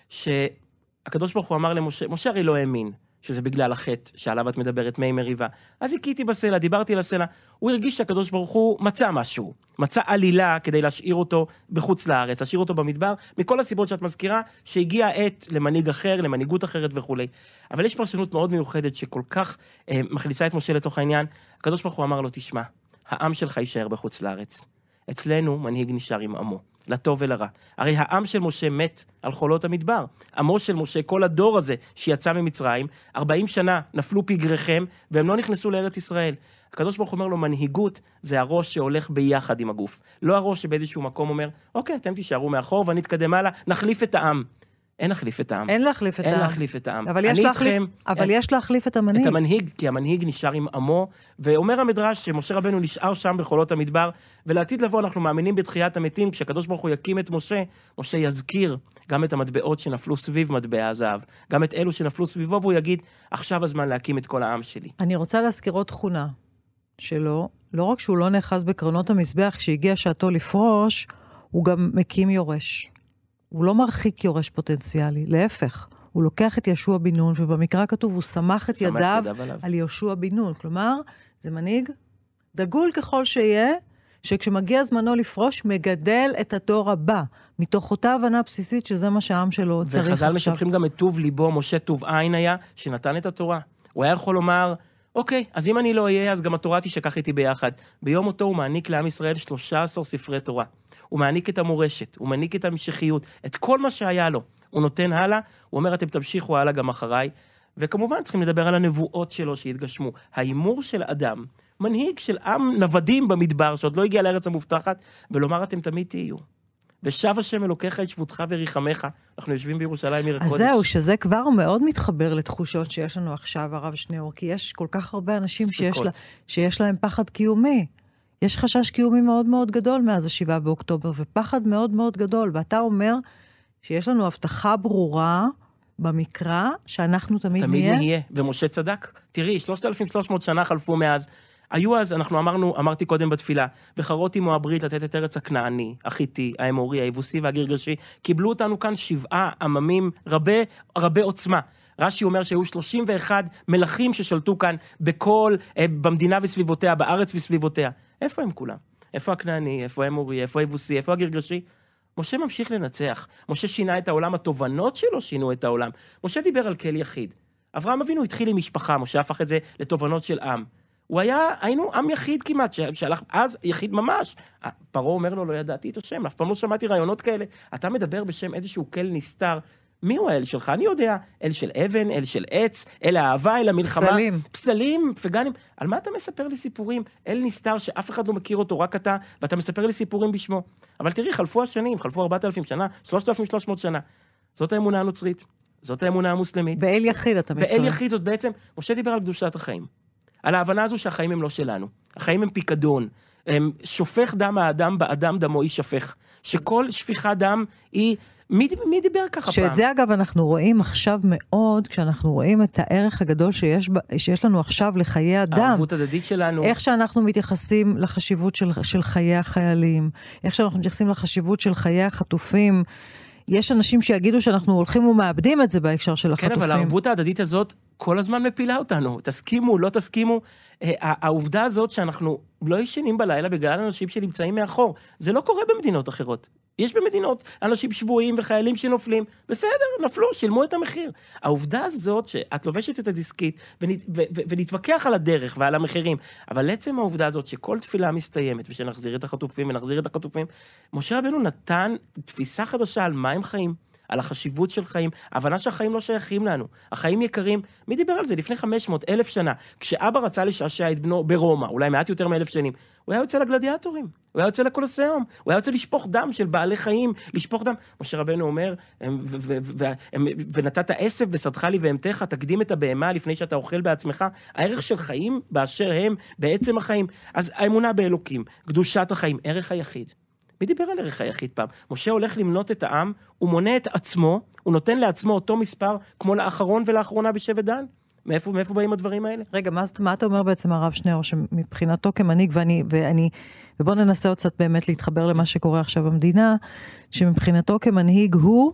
שהקדוש ברוך הוא אמר למשה, משה הרי לא האמין. שזה בגלל החטא שעליו את מדברת, מי מריבה. אז הכיתי בסלע, דיברתי על הסלע. הוא הרגיש שהקדוש ברוך הוא מצא משהו. מצא עלילה כדי להשאיר אותו בחוץ לארץ, להשאיר אותו במדבר, מכל הסיבות שאת מזכירה, שהגיעה העת למנהיג אחר, למנהיגות אחרת וכולי. אבל יש פרשנות מאוד מיוחדת שכל כך אה, מכניסה את משה לתוך העניין. הקדוש ברוך הוא אמר לו, תשמע, העם שלך יישאר בחוץ לארץ. אצלנו מנהיג נשאר עם עמו. לטוב ולרע. הרי העם של משה מת על חולות המדבר. עמו של משה, כל הדור הזה שיצא ממצרים, 40 שנה נפלו פגריכם, והם לא נכנסו לארץ ישראל. הקדוש ברוך הוא אומר לו, מנהיגות זה הראש שהולך ביחד עם הגוף. לא הראש שבאיזשהו מקום אומר, אוקיי, אתם תישארו מאחור ואני אתקדם הלאה, נחליף את העם. אין להחליף את העם. אין להחליף את אין העם. להחליף את העם. אבל, יש להחליף, איתכם, אבל אין- יש להחליף את המנהיג. את המנהיג, כי המנהיג נשאר עם עמו, ואומר המדרש שמשה רבנו נשאר שם בחולות המדבר, ולעתיד לבוא אנחנו מאמינים בתחיית המתים, כשהקדוש ברוך הוא יקים את משה, משה יזכיר גם את המטבעות שנפלו סביב מטבע הזהב, גם את אלו שנפלו סביבו, והוא יגיד, עכשיו הזמן להקים את כל העם שלי. אני רוצה להזכיר עוד תכונה שלו, לא רק שהוא לא נאחז בקרנות המזבח כשהגיע שעתו לפרוש, הוא גם מקים יורש. הוא לא מרחיק יורש פוטנציאלי, להפך. הוא לוקח את יהושע בן נון, ובמקרא כתוב, הוא סמך את ידיו ידיו עליו. על יהושע בן נון. כלומר, זה מנהיג דגול ככל שיהיה, שכשמגיע זמנו לפרוש, מגדל את הדור הבא, מתוך אותה הבנה בסיסית שזה מה שהעם שלו צריך עכשיו. וחז"ל משבחים גם את טוב ליבו, משה טוב עין היה, שנתן את התורה. הוא היה יכול לומר, אוקיי, אז אם אני לא אהיה, אז גם התורה תשכח איתי ביחד. ביום מותו הוא מעניק לעם ישראל 13 ספרי תורה. הוא מעניק את המורשת, הוא מעניק את ההמשכיות, את כל מה שהיה לו. הוא נותן הלאה, הוא אומר, אתם תמשיכו הלאה גם אחריי. וכמובן, צריכים לדבר על הנבואות שלו שהתגשמו. ההימור של אדם, מנהיג של עם נוודים במדבר, שעוד לא הגיע לארץ המובטחת, ולומר, אתם תמיד תהיו. ושב השם אלוקיך את שבותך וריחמך. אנחנו יושבים בירושלים עיר אז הקודש. זהו, שזה כבר מאוד מתחבר לתחושות שיש לנו עכשיו, הרב שניאור, כי יש כל כך הרבה אנשים שיש, לה. שיש להם פחד קיומי. יש חשש קיומי מאוד מאוד גדול מאז השבעה באוקטובר, ופחד מאוד מאוד גדול. ואתה אומר שיש לנו הבטחה ברורה במקרא, שאנחנו תמיד, תמיד נהיה. נהיה, ומשה צדק. תראי, 3,300 שנה חלפו מאז. היו אז, אנחנו אמרנו, אמרתי קודם בתפילה, וחרות עמו הברית לתת את ארץ הכנעני, החיטי, האמורי, היבוסי והגרגשי. קיבלו אותנו כאן שבעה עממים רבי, רבי עוצמה. רש"י אומר שהיו 31 מלכים ששלטו כאן בכל, אה, במדינה וסביבותיה, בארץ וסביבותיה. איפה הם כולם? איפה הכנעני? איפה האמורי? איפה היבוסי? איפה הגרגשי? משה ממשיך לנצח. משה שינה את העולם, התובנות שלו שינו את העולם. משה דיבר על כל יחיד. אברהם אבינו התחיל עם משפחה, משה הפך את זה לתובנות של עם. הוא היה, היינו עם יחיד כמעט, שהלך, אז יחיד ממש. פרעה אומר לו, לא ידעתי את השם, אף פעם לא שמעתי רעיונות כאלה. אתה מדבר בשם איזשהו כל נסתר. מי הוא האל שלך? אני יודע, אל של אבן, אל של עץ, אל האהבה, אל המלחמה. פסלים. פסלים, פגנים. על מה אתה מספר לי סיפורים? אל נסתר שאף אחד לא מכיר אותו, רק אתה, ואתה מספר לי סיפורים בשמו. אבל תראי, חלפו השנים, חלפו 4,000 שנה, 3,300 שנה. זאת האמונה הנוצרית, זאת האמונה המוסלמית. באל יחיד, אתה מתכוון. ואל יחיד זאת בעצם, משה דיבר על קדושת החיים. על ההבנה הזו שהחיים הם לא שלנו. החיים הם פיקדון. הם שופך דם האדם, באדם דמו יישפך. שכל שפיכת דם היא... מי, מי דיבר ככה פעם? שאת זה אגב אנחנו רואים עכשיו מאוד, כשאנחנו רואים את הערך הגדול שיש, שיש לנו עכשיו לחיי אדם. הערבות הדדית שלנו. איך שאנחנו מתייחסים לחשיבות של, של חיי החיילים, איך שאנחנו מתייחסים לחשיבות של חיי החטופים. יש אנשים שיגידו שאנחנו הולכים ומאבדים את זה בהקשר של כן, החטופים. אבל הערבות ההדדית הזאת כל הזמן מפילה אותנו. תסכימו, לא תסכימו. אה, העובדה הזאת שאנחנו לא ישנים בלילה בגלל אנשים שנמצאים מאחור, זה לא קורה במדינות אחרות. יש במדינות אנשים שבויים וחיילים שנופלים, בסדר, נפלו, שילמו את המחיר. העובדה הזאת שאת לובשת את הדיסקית ונתווכח על הדרך ועל המחירים, אבל עצם העובדה הזאת שכל תפילה מסתיימת ושנחזיר את החטופים ונחזיר את החטופים, משה רבנו נתן תפיסה חדשה על מה הם חיים. על החשיבות של חיים, הבנה שהחיים לא שייכים לנו. החיים יקרים, מי דיבר על זה לפני 500, אלף שנה? כשאבא רצה לשעשע את בנו ברומא, אולי מעט יותר מאלף שנים, הוא היה יוצא לגלדיאטורים. הוא היה יוצא לקולוסיאום, הוא היה יוצא לשפוך דם של בעלי חיים, לשפוך דם. משה רבנו אומר, "הם- ו- ו- ו- הם- ונתת עשב ושדך לי בהמתך, תקדים את הבהמה לפני שאתה אוכל בעצמך. הערך של חיים באשר הם, בעצם החיים. אז האמונה באלוקים, קדושת החיים, ערך היחיד. מי דיבר על ערך היחיד פעם? משה הולך למנות את העם, הוא מונה את עצמו, הוא נותן לעצמו אותו מספר כמו לאחרון ולאחרונה בשבט דן. מאיפה, מאיפה באים הדברים האלה? רגע, מה, מה אתה אומר בעצם, הרב שניאור, שמבחינתו כמנהיג, ואני, ואני, ובואו ננסה עוד קצת באמת להתחבר למה שקורה עכשיו במדינה, שמבחינתו כמנהיג הוא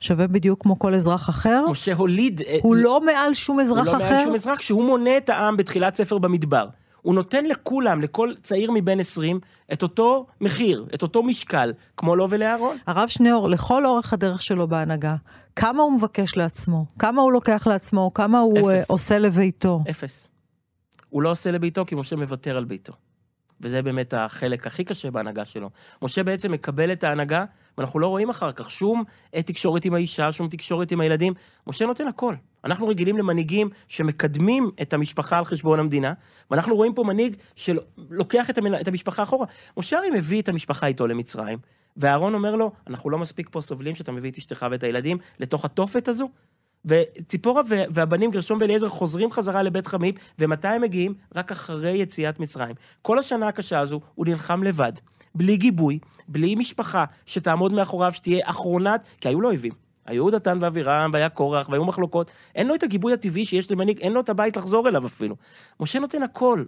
שווה בדיוק כמו כל אזרח אחר, משה הוליד... אה, הוא לא מעל שום אזרח הוא לא אחר, מעל שום אזרח, כשהוא מונה את העם בתחילת ספר במדבר. הוא נותן לכולם, לכל צעיר מבין 20, את אותו מחיר, את אותו משקל, כמו לו ולאהרון. הרב שניאור, לכל אורך הדרך שלו בהנהגה, כמה הוא מבקש לעצמו, כמה הוא לוקח לעצמו, כמה הוא אפס. אה, עושה לביתו. אפס. הוא לא עושה לביתו כי משה מוותר על ביתו. וזה באמת החלק הכי קשה בהנהגה שלו. משה בעצם מקבל את ההנהגה, ואנחנו לא רואים אחר כך שום אה, תקשורת עם האישה, שום תקשורת עם הילדים. משה נותן הכל. אנחנו רגילים למנהיגים שמקדמים את המשפחה על חשבון המדינה, ואנחנו רואים פה מנהיג שלוקח את, המנ... את המשפחה אחורה. משה הרי מביא את המשפחה איתו למצרים, ואהרון אומר לו, אנחנו לא מספיק פה סובלים שאתה מביא את אשתך ואת הילדים לתוך התופת הזו, וציפורה והבנים גרשום ואליעזר חוזרים חזרה לבית חמיב, ומתי הם מגיעים? רק אחרי יציאת מצרים. כל השנה הקשה הזו הוא נלחם לבד, בלי גיבוי, בלי משפחה שתעמוד מאחוריו, שתהיה אחרונת, כי היו לו אויבים. היו דתן ואבירם, והיה קורח, והיו מחלוקות. אין לו את הגיבוי הטבעי שיש למנהיג, אין לו את הבית לחזור אליו אפילו. משה נותן הכל.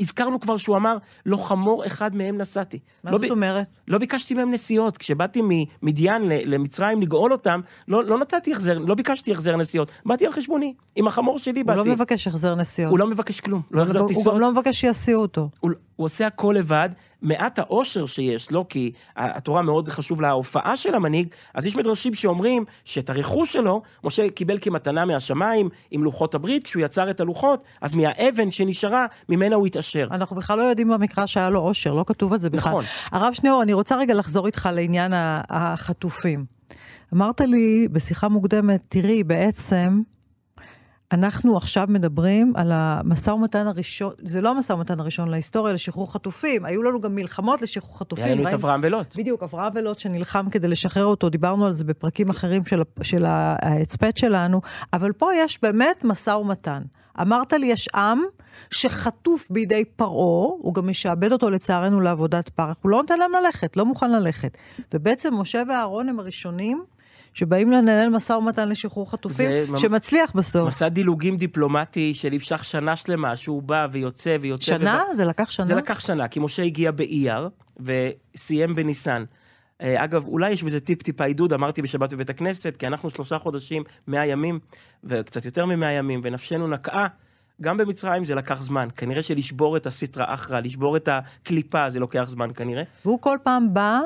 הזכרנו כבר שהוא אמר, לא חמור אחד מהם נשאתי. מה לא זאת ב- אומרת? לא ביקשתי מהם נסיעות. כשבאתי ממדיין למצרים לגאול אותם, לא, לא נתתי החזר, לא ביקשתי החזר נסיעות. באתי על חשבוני, עם החמור שלי הוא באתי. לא מבקש החזר נסיעות. הוא לא מבקש כלום, לא החזר הוא טיסות. גם לא מבקש שיסיעו אותו. הוא, הוא עושה הכל לבד, מעט האושר שיש לו, כי התורה מאוד חשוב לה ההופעה של המנהיג, אז יש מדרשים שאומרים שאת הרכוש שלו, משה קיבל כמתנה מהשמיים עם לוחות הברית, כשהוא יצר את הלוחות, אז מהאבן שנשארה, ממנה הוא התעשר. אנחנו בכלל לא יודעים במקרא שהיה לו עושר, לא כתוב על זה בכלל. נכון. הרב שניאור, אני רוצה רגע לחזור איתך לעניין החטופים. אמרת לי בשיחה מוקדמת, תראי, בעצם, אנחנו עכשיו מדברים על המשא ומתן הראשון, זה לא המשא ומתן הראשון להיסטוריה, לשחרור חטופים, היו לנו גם מלחמות לשחרור חטופים. לנו את ראינו- אברהם ולוט. בדיוק, אברהם ולוט שנלחם כדי לשחרר אותו, דיברנו על זה בפרקים אחרים של, של ההצפת שלנו, אבל פה יש באמת משא ומתן. אמרת לי, יש עם שחטוף בידי פרעה, הוא גם משעבד אותו לצערנו לעבודת פרך, הוא לא נותן להם ללכת, לא מוכן ללכת. ובעצם משה ואהרון הם הראשונים שבאים לנהל משא ומתן לשחרור חטופים, שמצליח בסוף. מסע דילוגים דיפלומטי שנמשך שנה שלמה, שהוא בא ויוצא ויוצא. שנה? ובא- זה לקח שנה? זה לקח שנה, כי משה הגיע באייר וסיים בניסן. אה, אגב, אולי יש בזה טיפ-טיפה עידוד, אמרתי בשבת בבית הכנסת, כי אנחנו שלושה חודשים, מאה ימים, וקצת יותר ממאה ימים, ונפשנו נקעה. גם במצרים זה לקח זמן. כנראה שלשבור את הסיטרא אחרא, לשבור את הקליפה, זה לוקח זמן כנראה. והוא כל פעם בא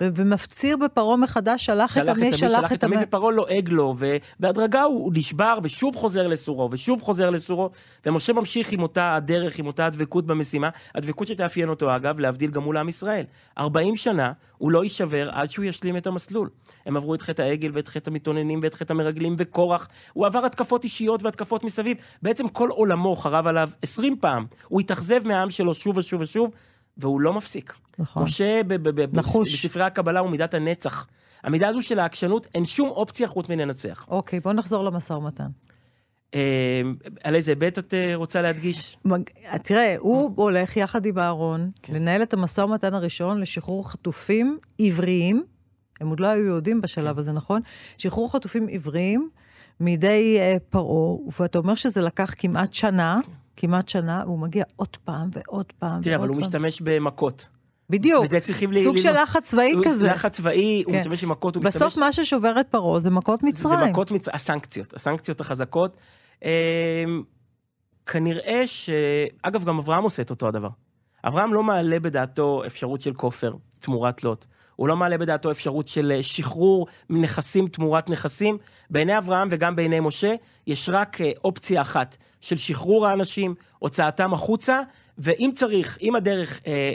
ומפציר בפרעה מחדש, שלח את עמי, שלח את עמי. ופרעה לועג לו, ובהדרגה הוא הוא נשבר, ושוב חוזר לסורו, ושוב חוזר לסורו, ומשה ממשיך עם אותה הדרך, עם אותה הדבקות במשימה, הדבקות שתאפיין אותו אגב, להבדיל גם מול עם ישראל. 40 שנה הוא לא יישבר עד שהוא ישלים את המסלול. הם עברו את חטא העגל, ואת חטא המתאוננים, ואת חטא המרגלים, וקורח. הוא עבר התקפות אישיות והתקפות מסביב. בעצם כל עולמו חרב עליו 20 פעם. הוא התאכזב מהעם שלו שוב ושוב ושוב, והוא לא מפסיק. נכון. משה ב- ב- ב- נחוש. בספרי הקבלה הוא מידת הנצח. המידה הזו של העקשנות, אין שום אופציה חוץ מלנצח. אוקיי, בוא נחזור למשא ומתן. אה, על איזה היבט את אה, רוצה להדגיש? מג- תראה, הוא הולך יחד עם אהרון לנהל את המשא ומתן הראשון לשחרור חטופים עבריים, הם עוד לא היו יהודים בשלב הזה, נכון? שחרור חטופים עבריים מידי אה, פרעה, ואתה אומר שזה לקח כמעט שנה, כמעט שנה, והוא מגיע עוד פעם ועוד פעם תראה, אבל הוא. משתמש במכות. בדיוק, סוג של. לחץ צבאי כזה. לחץ צבאי, הוא כן. משתמש במכות, הוא בסוף משתמש... מה ששובר את פרעה זה מכות זה מצרים. מכות מצרים, הסנקציות, הסנקציות החזקות. אה, כנראה ש... אגב, גם אברהם עושה את אותו הדבר. אברהם לא מעלה בדעתו אפשרות של כופר תמורת לוט. הוא לא מעלה בדעתו אפשרות של אה, שחרור נכסים תמורת נכסים. בעיני אברהם וגם בעיני משה, יש רק אה, אופציה אחת של שחרור האנשים, הוצאתם החוצה, ואם צריך, אם הדרך אה,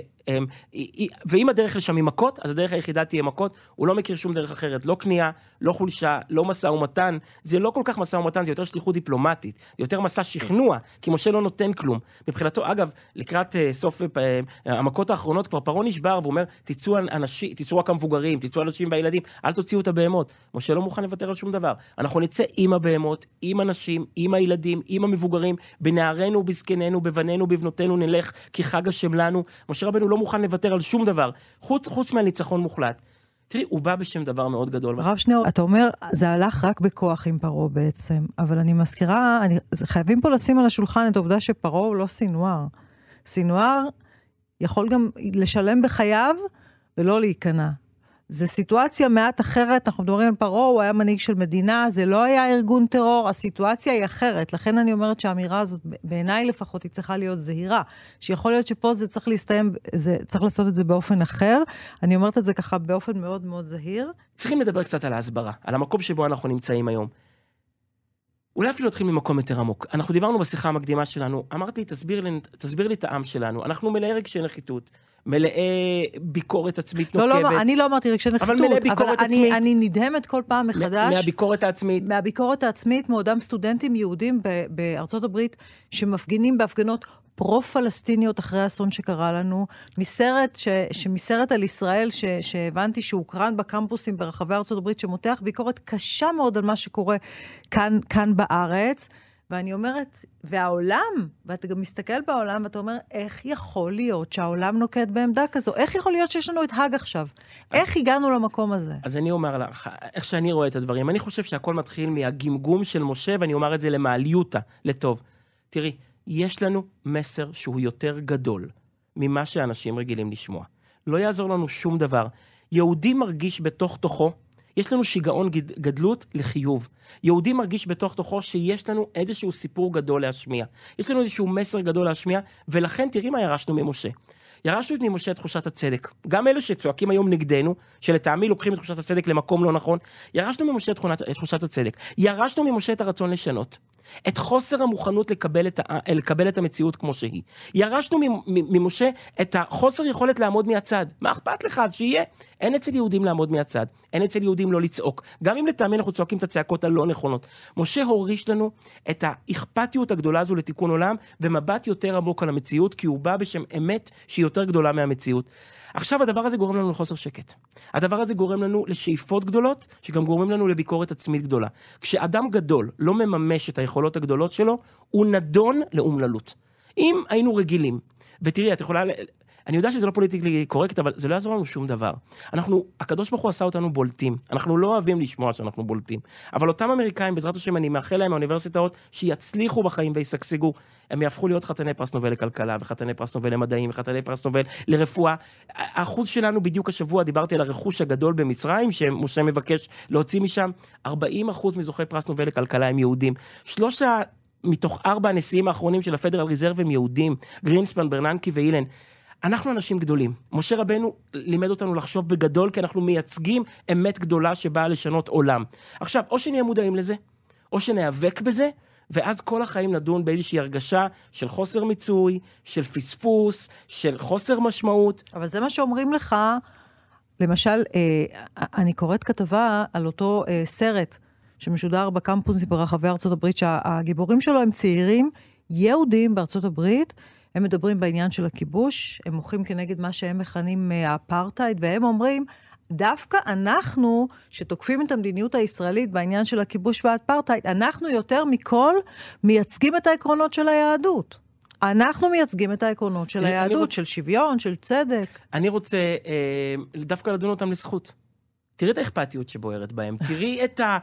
ואם הדרך לשם היא מכות, אז הדרך היחידה תהיה מכות. הוא לא מכיר שום דרך אחרת, לא כניעה, לא חולשה, לא משא ומתן. זה לא כל כך משא ומתן, זה יותר שליחות דיפלומטית. יותר מסע שכנוע, כי משה לא נותן כלום. מבחינתו, אגב, לקראת אה, סוף אה, המכות האחרונות, כבר פרעה נשבר, והוא אומר, תצאו אנשים, תצאו רק המבוגרים, תצאו הנשים והילדים, אל תוציאו את הבהמות. משה לא מוכן לוותר על שום דבר. אנחנו נצא עם הבהמות, עם הנשים, עם הילדים, עם המבוגרים, בנערינו ובזקנינו, בבנינו, בבנותינו נלך, כי חג השם לנו. משה רבנו לא מוכן לוותר על שום דבר, חוץ, חוץ מהניצחון מוחלט. תראי, הוא בא בשם דבר מאוד גדול. הרב שניאור, אתה אומר, זה הלך רק בכוח עם פרעה בעצם, אבל אני מזכירה, אני, חייבים פה לשים על השולחן את העובדה שפרעה הוא לא סינואר. סינואר יכול גם לשלם בחייו ולא להיכנע. זו סיטואציה מעט אחרת, אנחנו מדברים על פרעה, הוא היה מנהיג של מדינה, זה לא היה ארגון טרור, הסיטואציה היא אחרת. לכן אני אומרת שהאמירה הזאת, בעיניי לפחות, היא צריכה להיות זהירה. שיכול להיות שפה זה צריך להסתיים, זה, צריך לעשות את זה באופן אחר. אני אומרת את זה ככה באופן מאוד מאוד זהיר. צריכים לדבר קצת על ההסברה, על המקום שבו אנחנו נמצאים היום. אולי אפילו נתחיל ממקום יותר עמוק. אנחנו דיברנו בשיחה המקדימה שלנו, אמרתי, תסביר לי, תסביר לי את העם שלנו. אנחנו מלאי רגשי נחיתות, מלאי ביקורת עצמית לא, נוקבת. לא, אני לא אמרתי רגשי נחיתות, מלא ביקורת אבל אני, עצמית. אני נדהמת כל פעם מחדש. מהביקורת העצמית. מהביקורת העצמית מאותם סטודנטים יהודים ב- בארצות הברית שמפגינים בהפגנות פרו-פלסטיניות אחרי האסון שקרה לנו, מסרט, ש, שמסרט על ישראל ש, שהבנתי שהוקרן בקמפוסים ברחבי ארצות הברית, שמותח ביקורת קשה מאוד על מה שקורה כאן, כאן בארץ. ואני אומרת, והעולם, ואתה גם מסתכל בעולם ואתה אומר, איך יכול להיות שהעולם נוקט בעמדה כזו? איך יכול להיות שיש לנו את האג עכשיו? איך הגענו למקום הזה? אז אני אומר לך, איך שאני רואה את הדברים, אני חושב שהכל מתחיל מהגמגום של משה, ואני אומר את זה למעליותה, לטוב. תראי, יש לנו מסר שהוא יותר גדול ממה שאנשים רגילים לשמוע. לא יעזור לנו שום דבר. יהודי מרגיש בתוך תוכו, יש לנו שיגעון גד, גדלות לחיוב. יהודי מרגיש בתוך תוכו שיש לנו איזשהו סיפור גדול להשמיע. יש לנו איזשהו מסר גדול להשמיע, ולכן תראי מה ירשנו ממשה. ירשנו ממשה את תחושת הצדק. גם אלה שצועקים היום נגדנו, שלטעמי לוקחים את תחושת הצדק למקום לא נכון, ירשנו ממשה את את תחושת הצדק. ירשנו ממשה את הרצון לשנות. את חוסר המוכנות לקבל את, ה- לקבל את המציאות כמו שהיא. ירשנו ממשה את החוסר יכולת לעמוד מהצד. מה אכפת לך? אז שיהיה. אין אצל יהודים לעמוד מהצד. אין אצל יהודים לא לצעוק. גם אם לטעמי אנחנו צועקים את הצעקות הלא נכונות. משה הוריש לנו את האכפתיות הגדולה הזו לתיקון עולם, ומבט יותר עמוק על המציאות, כי הוא בא בשם אמת שהיא יותר גדולה מהמציאות. עכשיו הדבר הזה גורם לנו לחוסר שקט. הדבר הזה גורם לנו לשאיפות גדולות, שגם גורמים לנו לביקורת עצמית גדולה. כשאדם גדול לא מממש את היכולות הגדולות שלו, הוא נידון לאומללות. אם היינו רגילים, ותראי, את יכולה... אני יודע שזה לא politically correct, אבל זה לא יעזור לנו שום דבר. אנחנו, הקדוש ברוך הוא עשה אותנו בולטים. אנחנו לא אוהבים לשמוע שאנחנו בולטים. אבל אותם אמריקאים, בעזרת השם, אני מאחל להם מהאוניברסיטאות, שיצליחו בחיים וישגשגו. הם יהפכו להיות חתני פרס נובל לכלכלה, וחתני פרס נובל למדעים, וחתני פרס נובל לרפואה. האחוז שלנו בדיוק השבוע, דיברתי על הרכוש הגדול במצרים, שמשה מבקש להוציא משם, 40 אחוז מזוכי פרס נובל לכלכלה הם יהודים. שלושה מתוך ארבע הנשיאים האחרונים של הפדרל ריזרב הם יהודים, גרינספן, ברננקי ואילן. אנחנו אנשים גדולים. משה רבנו לימד אותנו לחשוב בגדול, כי אנחנו מייצגים אמת גדולה שבאה לשנות עולם. עכשיו, או שנהיה מודעים לזה, או שניאבק בזה, ואז כל החיים נדון באיזושהי הרגשה של חוסר מיצוי, של פספוס, של חוסר משמעות. אבל זה מה שאומרים לך, למשל, אה, אני קוראת כתבה על אותו אה, סרט שמשודר בקמפוסים ברחבי ארצות הברית, שהגיבורים שלו הם צעירים יהודים בארצות הברית. הם מדברים בעניין של הכיבוש, הם מוחים כנגד מה שהם מכנים אה, האפרטהייד, והם אומרים, דווקא אנחנו, שתוקפים את המדיניות הישראלית בעניין של הכיבוש והאפרטהייד, אנחנו יותר מכל מייצגים את העקרונות של היהדות. אנחנו מייצגים את העקרונות של היהדות, רוצ- של שוויון, של צדק. אני רוצה אה, דווקא לדון אותם לזכות. תראי את האכפתיות שבוערת בהם, תראי את, ה,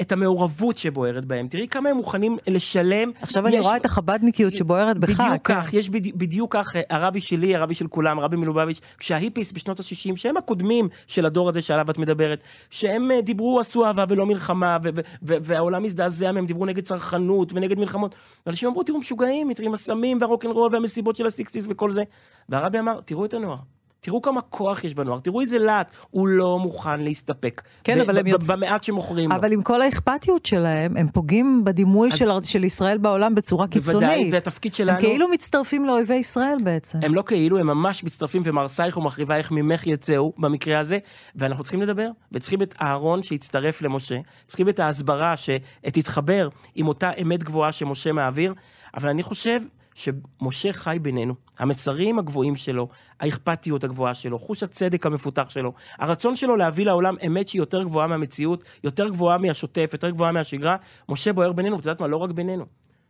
את המעורבות שבוערת בהם, תראי כמה הם מוכנים לשלם. עכשיו אני יש- רואה את החבדניקיות שבוערת בך. בדיוק כן. כך, יש בדי, בדיוק כך, אה, הרבי שלי, הרבי של כולם, הרבי מלובביץ', כשההיפיס בשנות ה-60, שהם הקודמים של הדור הזה שעליו את מדברת, שהם אה, דיברו, עשו אהבה ולא מלחמה, ו- ו- ו- והעולם הזדעזע מהם, דיברו נגד צרכנות ונגד מלחמות, ואנשים אמרו, תראו, משוגעים, תראו עם הסמים והרוקנרול והמסיבות של הסיקסטיס וכל זה, והרבי אמר, תראו את הנוער. תראו כמה כוח יש בנוער, תראו איזה להט, הוא לא מוכן להסתפק. כן, ב- אבל הם ב- יוצ- במעט שמוכרים לו. אבל עם כל האכפתיות שלהם, הם פוגעים בדימוי אז- של, של ישראל בעולם בצורה בוודאי, קיצונית. והתפקיד הם שלנו... כאילו מצטרפים לאויבי ישראל בעצם. הם לא כאילו, הם ממש מצטרפים ומהרסייך ומחריבייך ממך יצאו במקרה הזה, ואנחנו צריכים לדבר, וצריכים את אהרון שיצטרף למשה, צריכים את ההסברה שתתחבר עם אותה אמת גבוהה שמשה מעביר, אבל אני חושב שמשה חי בינינו, המסרים הגבוהים שלו, האכפתיות הגבוהה שלו, חוש הצדק המפותח שלו, הרצון שלו להביא לעולם אמת שהיא יותר גבוהה מהמציאות, יותר גבוהה מהשוטף, יותר גבוהה מהשגרה, משה בוער בינינו, ואת יודעת מה, לא רק בינינו.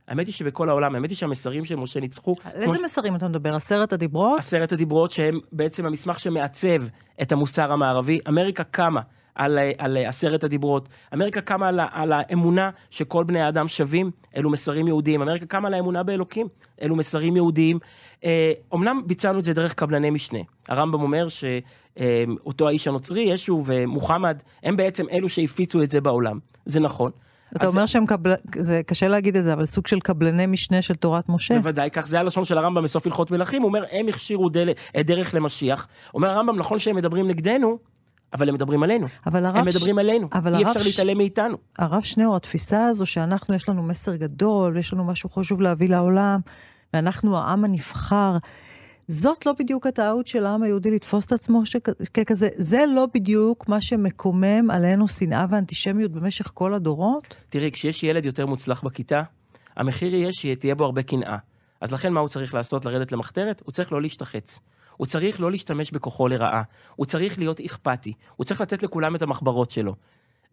האמת היא שבכל העולם, האמת היא שהמסרים של משה ניצחו. על איזה מסרים אתה מדבר? עשרת הדיברות? עשרת הדיברות שהם בעצם המסמך שמעצב את המוסר המערבי. אמריקה קמה על, על עשרת הדיברות. אמריקה קמה על, על האמונה שכל בני האדם שווים, אלו מסרים יהודיים. אמריקה קמה על האמונה באלוקים, אלו מסרים יהודיים. אה, אומנם ביצענו את זה דרך קבלני משנה. הרמב"ם אומר שאותו האיש הנוצרי, ישו ומוחמד, הם בעצם אלו שהפיצו את זה בעולם. זה נכון. אתה אומר שהם קבל... זה קשה להגיד את זה, אבל סוג של קבלני משנה של תורת משה. בוודאי, כך זה הלשון של הרמב"ם בסוף הלכות מלכים, הוא אומר, הם הכשירו דל... דרך למשיח. אומר הרמב"ם, נכון שהם מדברים נגדנו, אבל הם מדברים עלינו. אבל הרב הם ש- מדברים עלינו, אבל אי אפשר ש- להתעלם מאיתנו. הרב שניאור, התפיסה הזו שאנחנו, יש לנו מסר גדול, ויש לנו משהו חשוב להביא לעולם, ואנחנו העם הנבחר, זאת לא בדיוק הטעות של העם היהודי לתפוס את עצמו שכ- ככזה. זה לא בדיוק מה שמקומם עלינו שנאה ואנטישמיות במשך כל הדורות? תראי, כשיש ילד יותר מוצלח בכיתה, המחיר יהיה שתהיה בו הרבה קנאה. אז לכן מה הוא צריך לעשות? לרדת למחתרת? הוא צריך לא להשתחץ. הוא צריך לא להשתמש בכוחו לרעה. הוא צריך להיות אכפתי. הוא צריך לתת לכולם את המחברות שלו.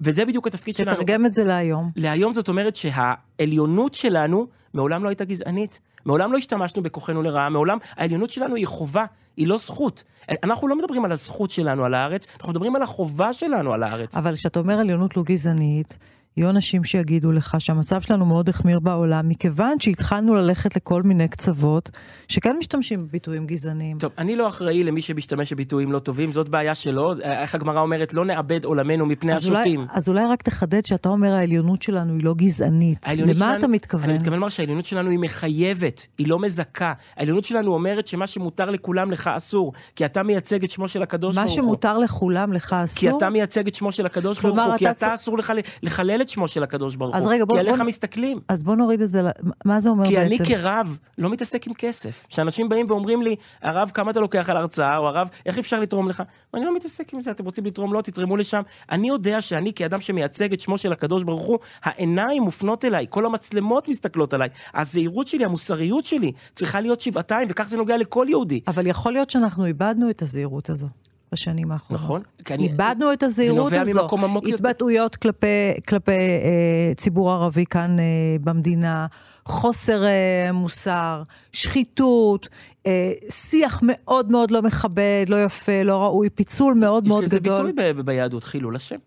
וזה בדיוק התפקיד שלנו. תתרגם את זה להיום. להיום זאת אומרת שהעליונות שלנו מעולם לא הייתה גזענית. מעולם לא השתמשנו בכוחנו לרעה, מעולם העליונות שלנו היא חובה, היא לא זכות. אנחנו לא מדברים על הזכות שלנו על הארץ, אנחנו מדברים על החובה שלנו על הארץ. אבל כשאתה אומר עליונות לא גזענית, יהיו אנשים שיגידו לך שהמצב שלנו מאוד החמיר בעולם, מכיוון שהתחלנו ללכת לכל מיני קצוות, שכן משתמשים בביטויים גזעניים. טוב, אני לא אחראי למי שמשתמש בביטויים לא טובים, זאת בעיה שלו. איך הגמרא אומרת, לא נאבד עולמנו מפני אז אולי, השוטים. אז אולי רק תחדד שאתה אומר העליונות שלנו היא לא גזענית. למה שלנו- אתה מתכוון? אני מתכוון לומר שהעליונות שלנו היא מחייבת, היא לא מזכה. העליונות שלנו אומרת שמה שמותר לכולם, לך אסור. כי אתה מייצג את שמו של הקדוש מה ברוך הוא. שמותר לכולם, לך אסור? כי אתה מייצג את שמו של הקדוש ברוך הוא, כי אתה אסור לך לחלל את שמו של הקדוש ברוך הוא. רגע, בוא- כי עליך בוא- מסתכלים. אז בוא נוריד את זה, מה זה אומר כי בעצם? אני כרב לא מתעסק עם כסף. כשאנשים באים ואומרים לי, הרב, כמה אתה לוקח על הרצאה, או הרב, איך אפשר לתרום לך? ואני לא מתעסק עם זה, אתם רוצים לתרום לו, תתרמו לשם. אני יודע שאני כאדם שמייצג את שמו של הקדוש ברוך הוא, העיניים מופנות אליי, כל המצלמות מסתכלות עליי. הזהירות שלי, המוסריות שלי, צריכה להיות שבעתיים, וכך זה נוגע לכל יהודי. אבל יכול להיות שאנחנו איבדנו את הזהירות הזו בשנים האחרונות. נכון? איבדנו את הזהירות זה הזו. נובע ממקום עמוק יותר. התבטאויות כלפי, כלפי אה, ציבור ערבי כאן אה, במדינה, חוסר אה, מוסר, שחיתות, אה, שיח מאוד מאוד לא מכבד, לא יפה, לא ראוי, פיצול מאוד יש מאוד לזה גדול. ביטוי ב- ב- ביהדות, חילול השם.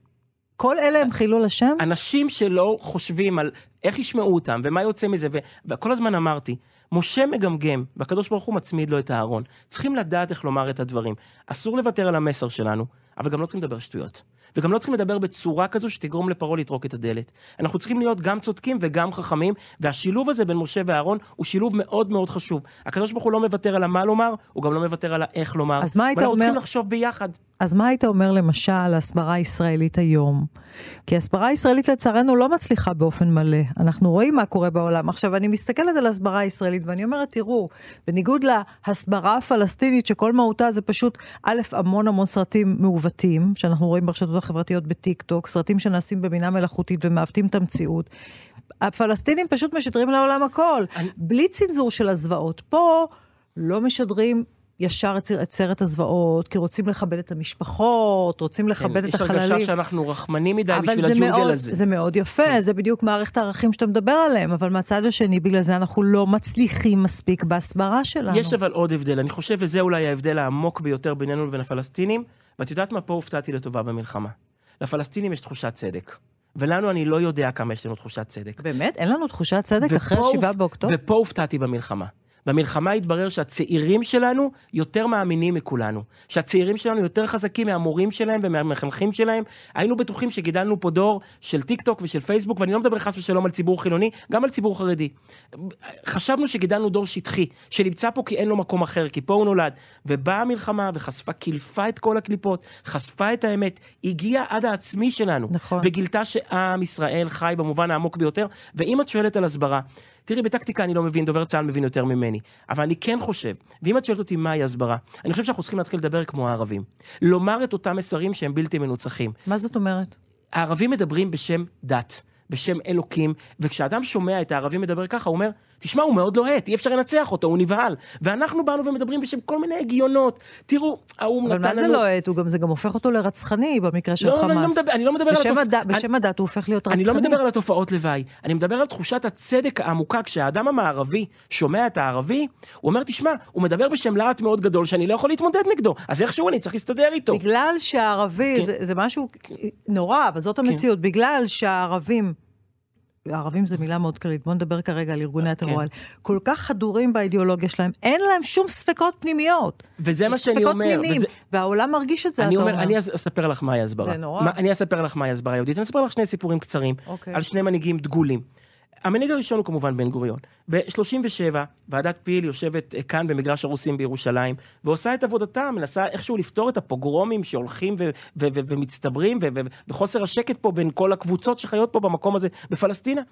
כל אלה הם חילול השם? אנשים שלא חושבים על איך ישמעו אותם ומה יוצא מזה, ו... וכל הזמן אמרתי, משה מגמגם, והקדוש ברוך הוא מצמיד לו את הארון. צריכים לדעת איך לומר את הדברים. אסור לוותר על המסר שלנו, אבל גם לא צריכים לדבר שטויות. וגם לא צריכים לדבר בצורה כזו שתגרום לפרעה לטרוק את הדלת. אנחנו צריכים להיות גם צודקים וגם חכמים, והשילוב הזה בין משה ואהרון הוא שילוב מאוד מאוד חשוב. הקדוש ברוך הוא לא מוותר על המה לומר, הוא גם לא מוותר על האיך לומר. אז מה היית ואנחנו אומר- צריכים לחשוב ביחד. אז מה היית אומר למשל על ההסברה הישראלית היום? כי ההסברה הישראלית לצערנו לא מצליחה באופן מלא. אנחנו רואים מה קורה בעולם. עכשיו, אני מסתכלת על ההסברה הישראלית ואני אומרת, תראו, בניגוד להסברה הפלסטינית, שכל מהותה זה פשוט, א', המון המון סרטים מעוותים, שאנחנו רואים ברשתות החברתיות בטיק טוק, סרטים שנעשים בבינה מלאכותית ומעוותים את המציאות. הפלסטינים פשוט משדרים לעולם הכל, אני- בלי צנזור של הזוועות. פה לא משדרים ישר את את סרט הזוועות, כי רוצים לכבד את המשפחות, רוצים לכבד את יש החללים. הרגשה שאנחנו רחמנים מדי בשביל הג'ונגל מאוד, הזה. כן. זה מאוד יפה, זה בדיוק מערכת הערכים שאתה מדבר עליהם, אבל מהצד השני, בגלל זה אנחנו לא מצליחים מספיק בהסברה שלנו. יש אבל עוד הבדל, אני חושב וזה אולי ההבדל העמוק ביותר בינינו לבין הפלסטינים, ואת יודעת מה? פה הופתעתי לטובה במלחמה. לפלסטינים יש תחושת צדק, ולנו אני לא יודע כמה יש לנו תחושת צדק. באמת? אין לנו תחושת צדק אחרי ופה שבעה הופ- באוקטובר? ופה הופתעתי במלחמה. במלחמה התברר שהצעירים שלנו יותר מאמינים מכולנו. שהצעירים שלנו יותר חזקים מהמורים שלהם ומהמחנכים שלהם. היינו בטוחים שגידלנו פה דור של טיק טוק ושל פייסבוק, ואני לא מדבר חס ושלום על ציבור חילוני, גם על ציבור חרדי. חשבנו שגידלנו דור שטחי, שנמצא פה כי אין לו מקום אחר, כי פה הוא נולד. ובאה המלחמה וחשפה, קילפה את כל הקליפות, חשפה את האמת, הגיעה עד העצמי שלנו. נכון. וגילתה שעם ישראל חי במובן העמוק ביותר. ואם את שואלת על הסברה, תראי, בטקטיקה אני לא מבין, דובר צה"ל מבין יותר ממני. אבל אני כן חושב, ואם את שואלת אותי מהי הסברה, אני חושב שאנחנו צריכים להתחיל לדבר כמו הערבים. לומר את אותם מסרים שהם בלתי מנוצחים. מה זאת אומרת? הערבים מדברים בשם דת. בשם אלוקים, וכשאדם שומע את הערבי מדבר ככה, הוא אומר, תשמע, הוא מאוד לוהט, אי אפשר לנצח אותו, הוא נבהל. ואנחנו באנו ומדברים בשם כל מיני הגיונות. תראו, האו"ם נתן לנו... אבל מה זה לוהט? גם, זה גם הופך אותו לרצחני במקרה של לא, חמאס. לא, אני לא מדבר, אני לא מדבר בשם על התופ... הד... בשם הדת הוא הופך להיות רצחני. אני לא מדבר על התופעות לוואי, אני מדבר על תחושת הצדק העמוקה. כשהאדם המערבי שומע את הערבי, הוא אומר, תשמע, הוא מדבר בשם להט מאוד גדול שאני לא יכול להתמודד נגדו, אז איכשהו אני צריך להסתדר איתו. בגלל שהערבי, כן. זה, זה משהו נורא, אבל זאת המציאות, בגלל שהערבים... ערבים זה מילה מאוד כללית, בואו נדבר כרגע על ארגוני הטרור כן. האלה. כל כך חדורים באידיאולוגיה שלהם, אין להם שום ספקות פנימיות. וזה מה שאני ספקות אומר. פנימיים, וזה... והעולם מרגיש את זה, אני אתה אומר, אומר. אני אספר לך מהי הסברה. זה נורא. מה, אני אספר לך מהי הסברה יהודית. אני אספר לך שני סיפורים קצרים, אוקיי. על שני מנהיגים דגולים. המנהיג הראשון הוא כמובן בן גוריון. ב-37, ועדת פיל יושבת אה, כאן במגרש הרוסים בירושלים, ועושה את עבודתה, מנסה איכשהו לפתור את הפוגרומים שהולכים ו- ו- ו- ומצטברים, ו- ו- וחוסר השקט פה בין כל הקבוצות שחיות פה במקום הזה בפלסטינה.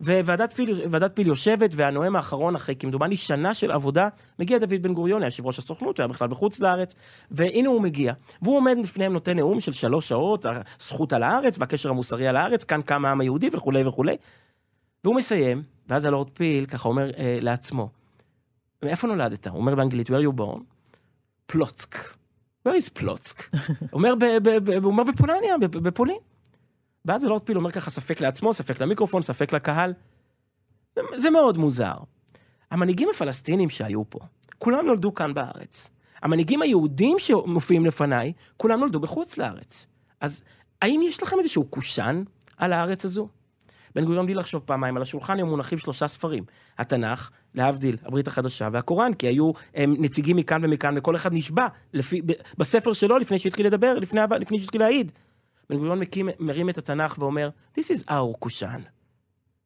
וועדת פיל, פיל יושבת, והנואם האחרון, אחרי כמדומני שנה של עבודה, מגיע דוד בן גוריון, היה יושב ראש הסוכנות, הוא היה בכלל בחוץ לארץ, והנה הוא מגיע. והוא עומד לפניהם, נותן נאום של שלוש שעות, הזכות על הארץ, והקשר המוסרי על הארץ, כאן קם העם היהודי וכולי וכולי. והוא מסיים, ואז הלורד פיל ככה אומר אה, לעצמו, מאיפה נולדת? הוא אומר באנגלית, where you born? פלוצק. where is פלוצק? אומר, ב- ב- ב- הוא אומר בפולניה, בפולין. ואז הלורד פיל אומר ככה ספק לעצמו, ספק למיקרופון, ספק לקהל. זה, זה מאוד מוזר. המנהיגים הפלסטינים שהיו פה, כולם נולדו כאן בארץ. המנהיגים היהודים שמופיעים לפניי, כולם נולדו בחוץ לארץ. אז האם יש לכם איזשהו קושאן על הארץ הזו? בן גוריון בלי לחשוב פעמיים, על השולחן היו מונחים שלושה ספרים. התנ"ך, להבדיל, הברית החדשה והקוראן, כי היו הם, נציגים מכאן ומכאן, וכל אחד נשבע לפי, ב, בספר שלו לפני שהתחיל לדבר, לפני, לפני שהתחיל להעיד. בן גוריון מקים, מרים את התנ"ך ואומר, This is our קושאן.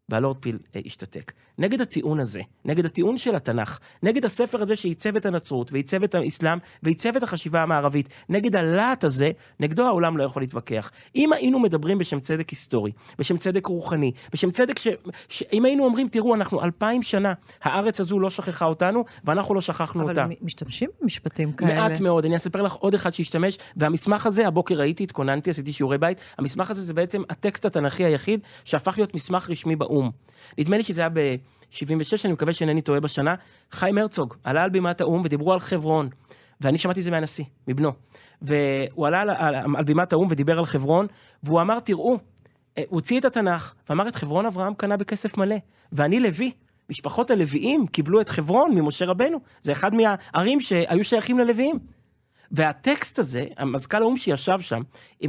והלורד פיל אה, השתתק. נגד הטיעון הזה, נגד הטיעון של התנ"ך, נגד הספר הזה שעיצב את הנצרות, ועיצב את האסלאם, ועיצב את החשיבה המערבית, נגד הלהט הזה, נגדו העולם לא יכול להתווכח. אם היינו מדברים בשם צדק היסטורי, בשם צדק רוחני, בשם צדק ש... ש... אם היינו אומרים, תראו, אנחנו אלפיים שנה, הארץ הזו לא שכחה אותנו, ואנחנו לא שכחנו אבל אותה. הם משתמשים במשפטים כאלה. מעט מאוד, אני אספר לך עוד אחד שהשתמש, והמסמך הזה, הבוקר ראיתי, התכוננתי, עשיתי שיעורי בית, המסמך הזה זה בעצם הטקסט התנ"כי היחיד שהפך להיות מסמך רשמי באו"ם. נדמה לי שזה היה ב-76, אני מקווה שאינני טועה בשנה, חיים הרצוג עלה על בימת האו"ם ודיברו על חברון, ואני שמעתי את זה מהנשיא, מבנו. והוא עלה על, על, על בימת האו"ם ודיבר על חברון, והוא אמר, תראו, אה, הוא הוציא את התנ"ך, ואמר, את חברון אברהם קנה בכסף מלא, ואני לוי. משפחות הלוויים קיבלו את חברון ממשה רבנו. זה אחד מהערים שהיו שייכים ללוויים. והטקסט הזה, המזכ"ל האו"ם שישב שם,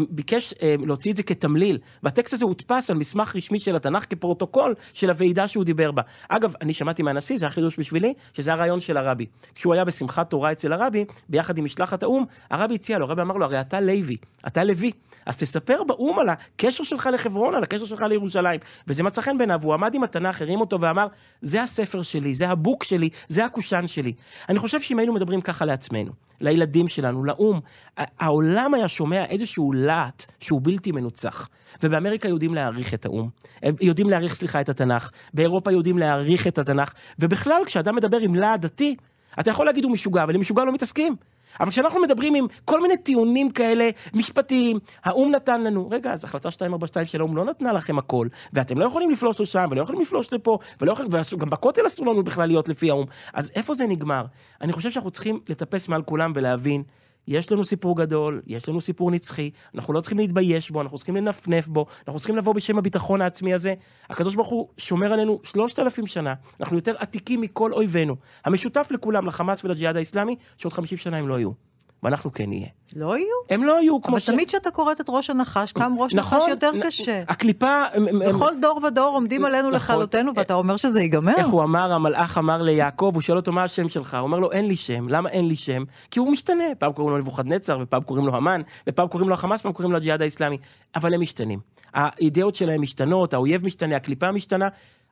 ביקש אה, להוציא את זה כתמליל, והטקסט הזה הודפס על מסמך רשמי של התנ"ך כפרוטוקול של הוועידה שהוא דיבר בה. אגב, אני שמעתי מהנשיא, זה היה חידוש בשבילי, שזה הרעיון של הרבי. כשהוא היה בשמחת תורה אצל הרבי, ביחד עם משלחת האו"ם, הרבי הציע לו, הרבי אמר לו, הרי אתה לוי, אתה לוי, אז תספר באו"ם על הקשר שלך לחברון, על הקשר שלך לירושלים. וזה מצא חן בעיניו, הוא עמד עם התנ"ך, הרים אותו ואמר, זה הספר שלי, זה הבוק שלי, זה הקושאן שלי. אני חושב שאם היינו מדברים ככה לעצמנו, לילדים שלנו, לאו"ם, העולם היה שומע איזשהו להט שהוא בלתי מנוצח. ובאמריקה יודעים להעריך את האו"ם, יודעים להעריך, סליחה, את התנ"ך, באירופה יודעים להעריך את התנ"ך, ובכלל, כשאדם מדבר עם להט דתי, אתה יכול להגיד הוא משוגע, אבל עם משוגע לא מתעסקים. אבל כשאנחנו מדברים עם כל מיני טיעונים כאלה, משפטיים, האו"ם נתן לנו, רגע, אז החלטה 242 של האו"ם לא נתנה לכם הכל, ואתם לא יכולים לפלוש לשם, ולא יכולים לפלוש לפה, ולא יכולים, וגם בכותל אסור לנו בכלל להיות לפי האו"ם. אז איפה זה נגמר? אני חושב שאנחנו צריכים לטפס מעל כולם ולהבין, יש לנו סיפור גדול, יש לנו סיפור נצחי, אנחנו לא צריכים להתבייש בו, אנחנו צריכים לנפנף בו, אנחנו צריכים לבוא בשם הביטחון העצמי הזה. הקדוש ברוך הוא שומר עלינו שלושת אלפים שנה, אנחנו יותר עתיקים מכל אויבינו. המשותף לכולם, לחמאס ולג'יהאד האיסלאמי, שעוד חמישים שנה הם לא יהיו. ואנחנו כן נהיה. לא יהיו? הם לא יהיו כמו אבל ש... תמיד כשאתה קוראת את ראש הנחש, קם ראש נכון, נחש יותר נ- קשה. הקליפה... הם- הם- בכל דור ודור עומדים עלינו נכון. לכלותנו, ואתה אומר שזה ייגמר? איך הוא אמר, המלאך אמר ליעקב, הוא שואל אותו מה השם שלך, הוא אומר לו אין לי שם, למה אין לי שם? כי הוא משתנה, פעם קוראים לו נבוכדנצר, ופעם קוראים לו המן, ופעם קוראים לו החמאס, פעם קוראים לו הג'יהאד האיסלאמי, אבל הם משתנים. האידאות שלהם משתנות, האויב משתנה, הקליפה משתנה,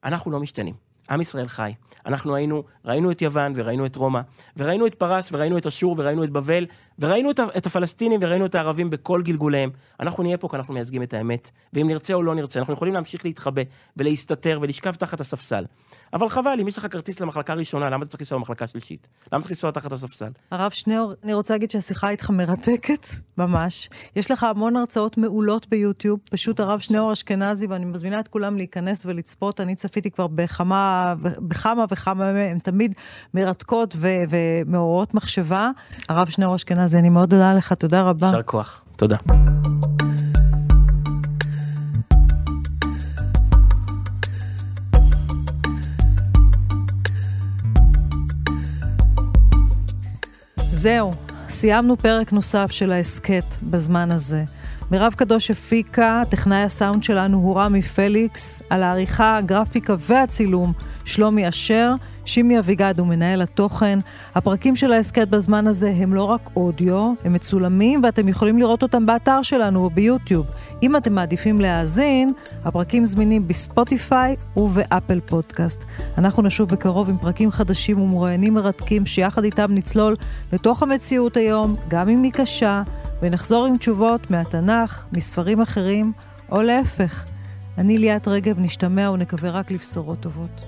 אנחנו לא משתנים. עם ישראל חי. אנחנו היינו, ראינו את יוון וראינו את רומא, וראינו את פרס וראינו את אשור וראינו את בבל, וראינו את, הפלסטינים וראינו את הערבים בכל גלגוליהם. אנחנו נהיה פה כי אנחנו מייצגים את האמת, ואם נרצה או לא נרצה, אנחנו יכולים להמשיך להתחבא ולהסתתר ולשכב תחת הספסל. אבל חבל, אם יש לך כרטיס למחלקה ראשונה, למה אתה צריך לנסוע למחלקה שלישית? למה צריך לנסוע תחת הספסל? הרב שניאור, אני רוצה להגיד שהשיחה איתך מרתקת, ממש. יש לך המון הרצאות מעולות ביוטיוב, פשוט הרב שניאור אשכנזי, ואני מזמינה את כולם להיכנס ולצפות. אני צפיתי כבר בכמה, בכמה וכמה הן תמיד מרתקות ו- ומעוררות מחשבה. הרב שניאור אשכנזי, אני מאוד מודה לך, תודה רבה. יישר כוח. תודה. זהו, סיימנו פרק נוסף של ההסכת בזמן הזה. מירב קדוש הפיקה, טכנאי הסאונד שלנו הוא רמי פליקס, על העריכה, הגרפיקה והצילום שלומי אשר, שימי אביגד הוא מנהל התוכן. הפרקים של ההסכת בזמן הזה הם לא רק אודיו, הם מצולמים ואתם יכולים לראות אותם באתר שלנו או ביוטיוב. אם אתם מעדיפים להאזין, הפרקים זמינים בספוטיפיי ובאפל פודקאסט. אנחנו נשוב בקרוב עם פרקים חדשים ומרואיינים מרתקים שיחד איתם נצלול לתוך המציאות היום, גם אם היא קשה, ונחזור עם תשובות מהתנ"ך, מספרים אחרים, או להפך. אני ליאת רגב, נשתמע ונקווה רק לבשורות טובות.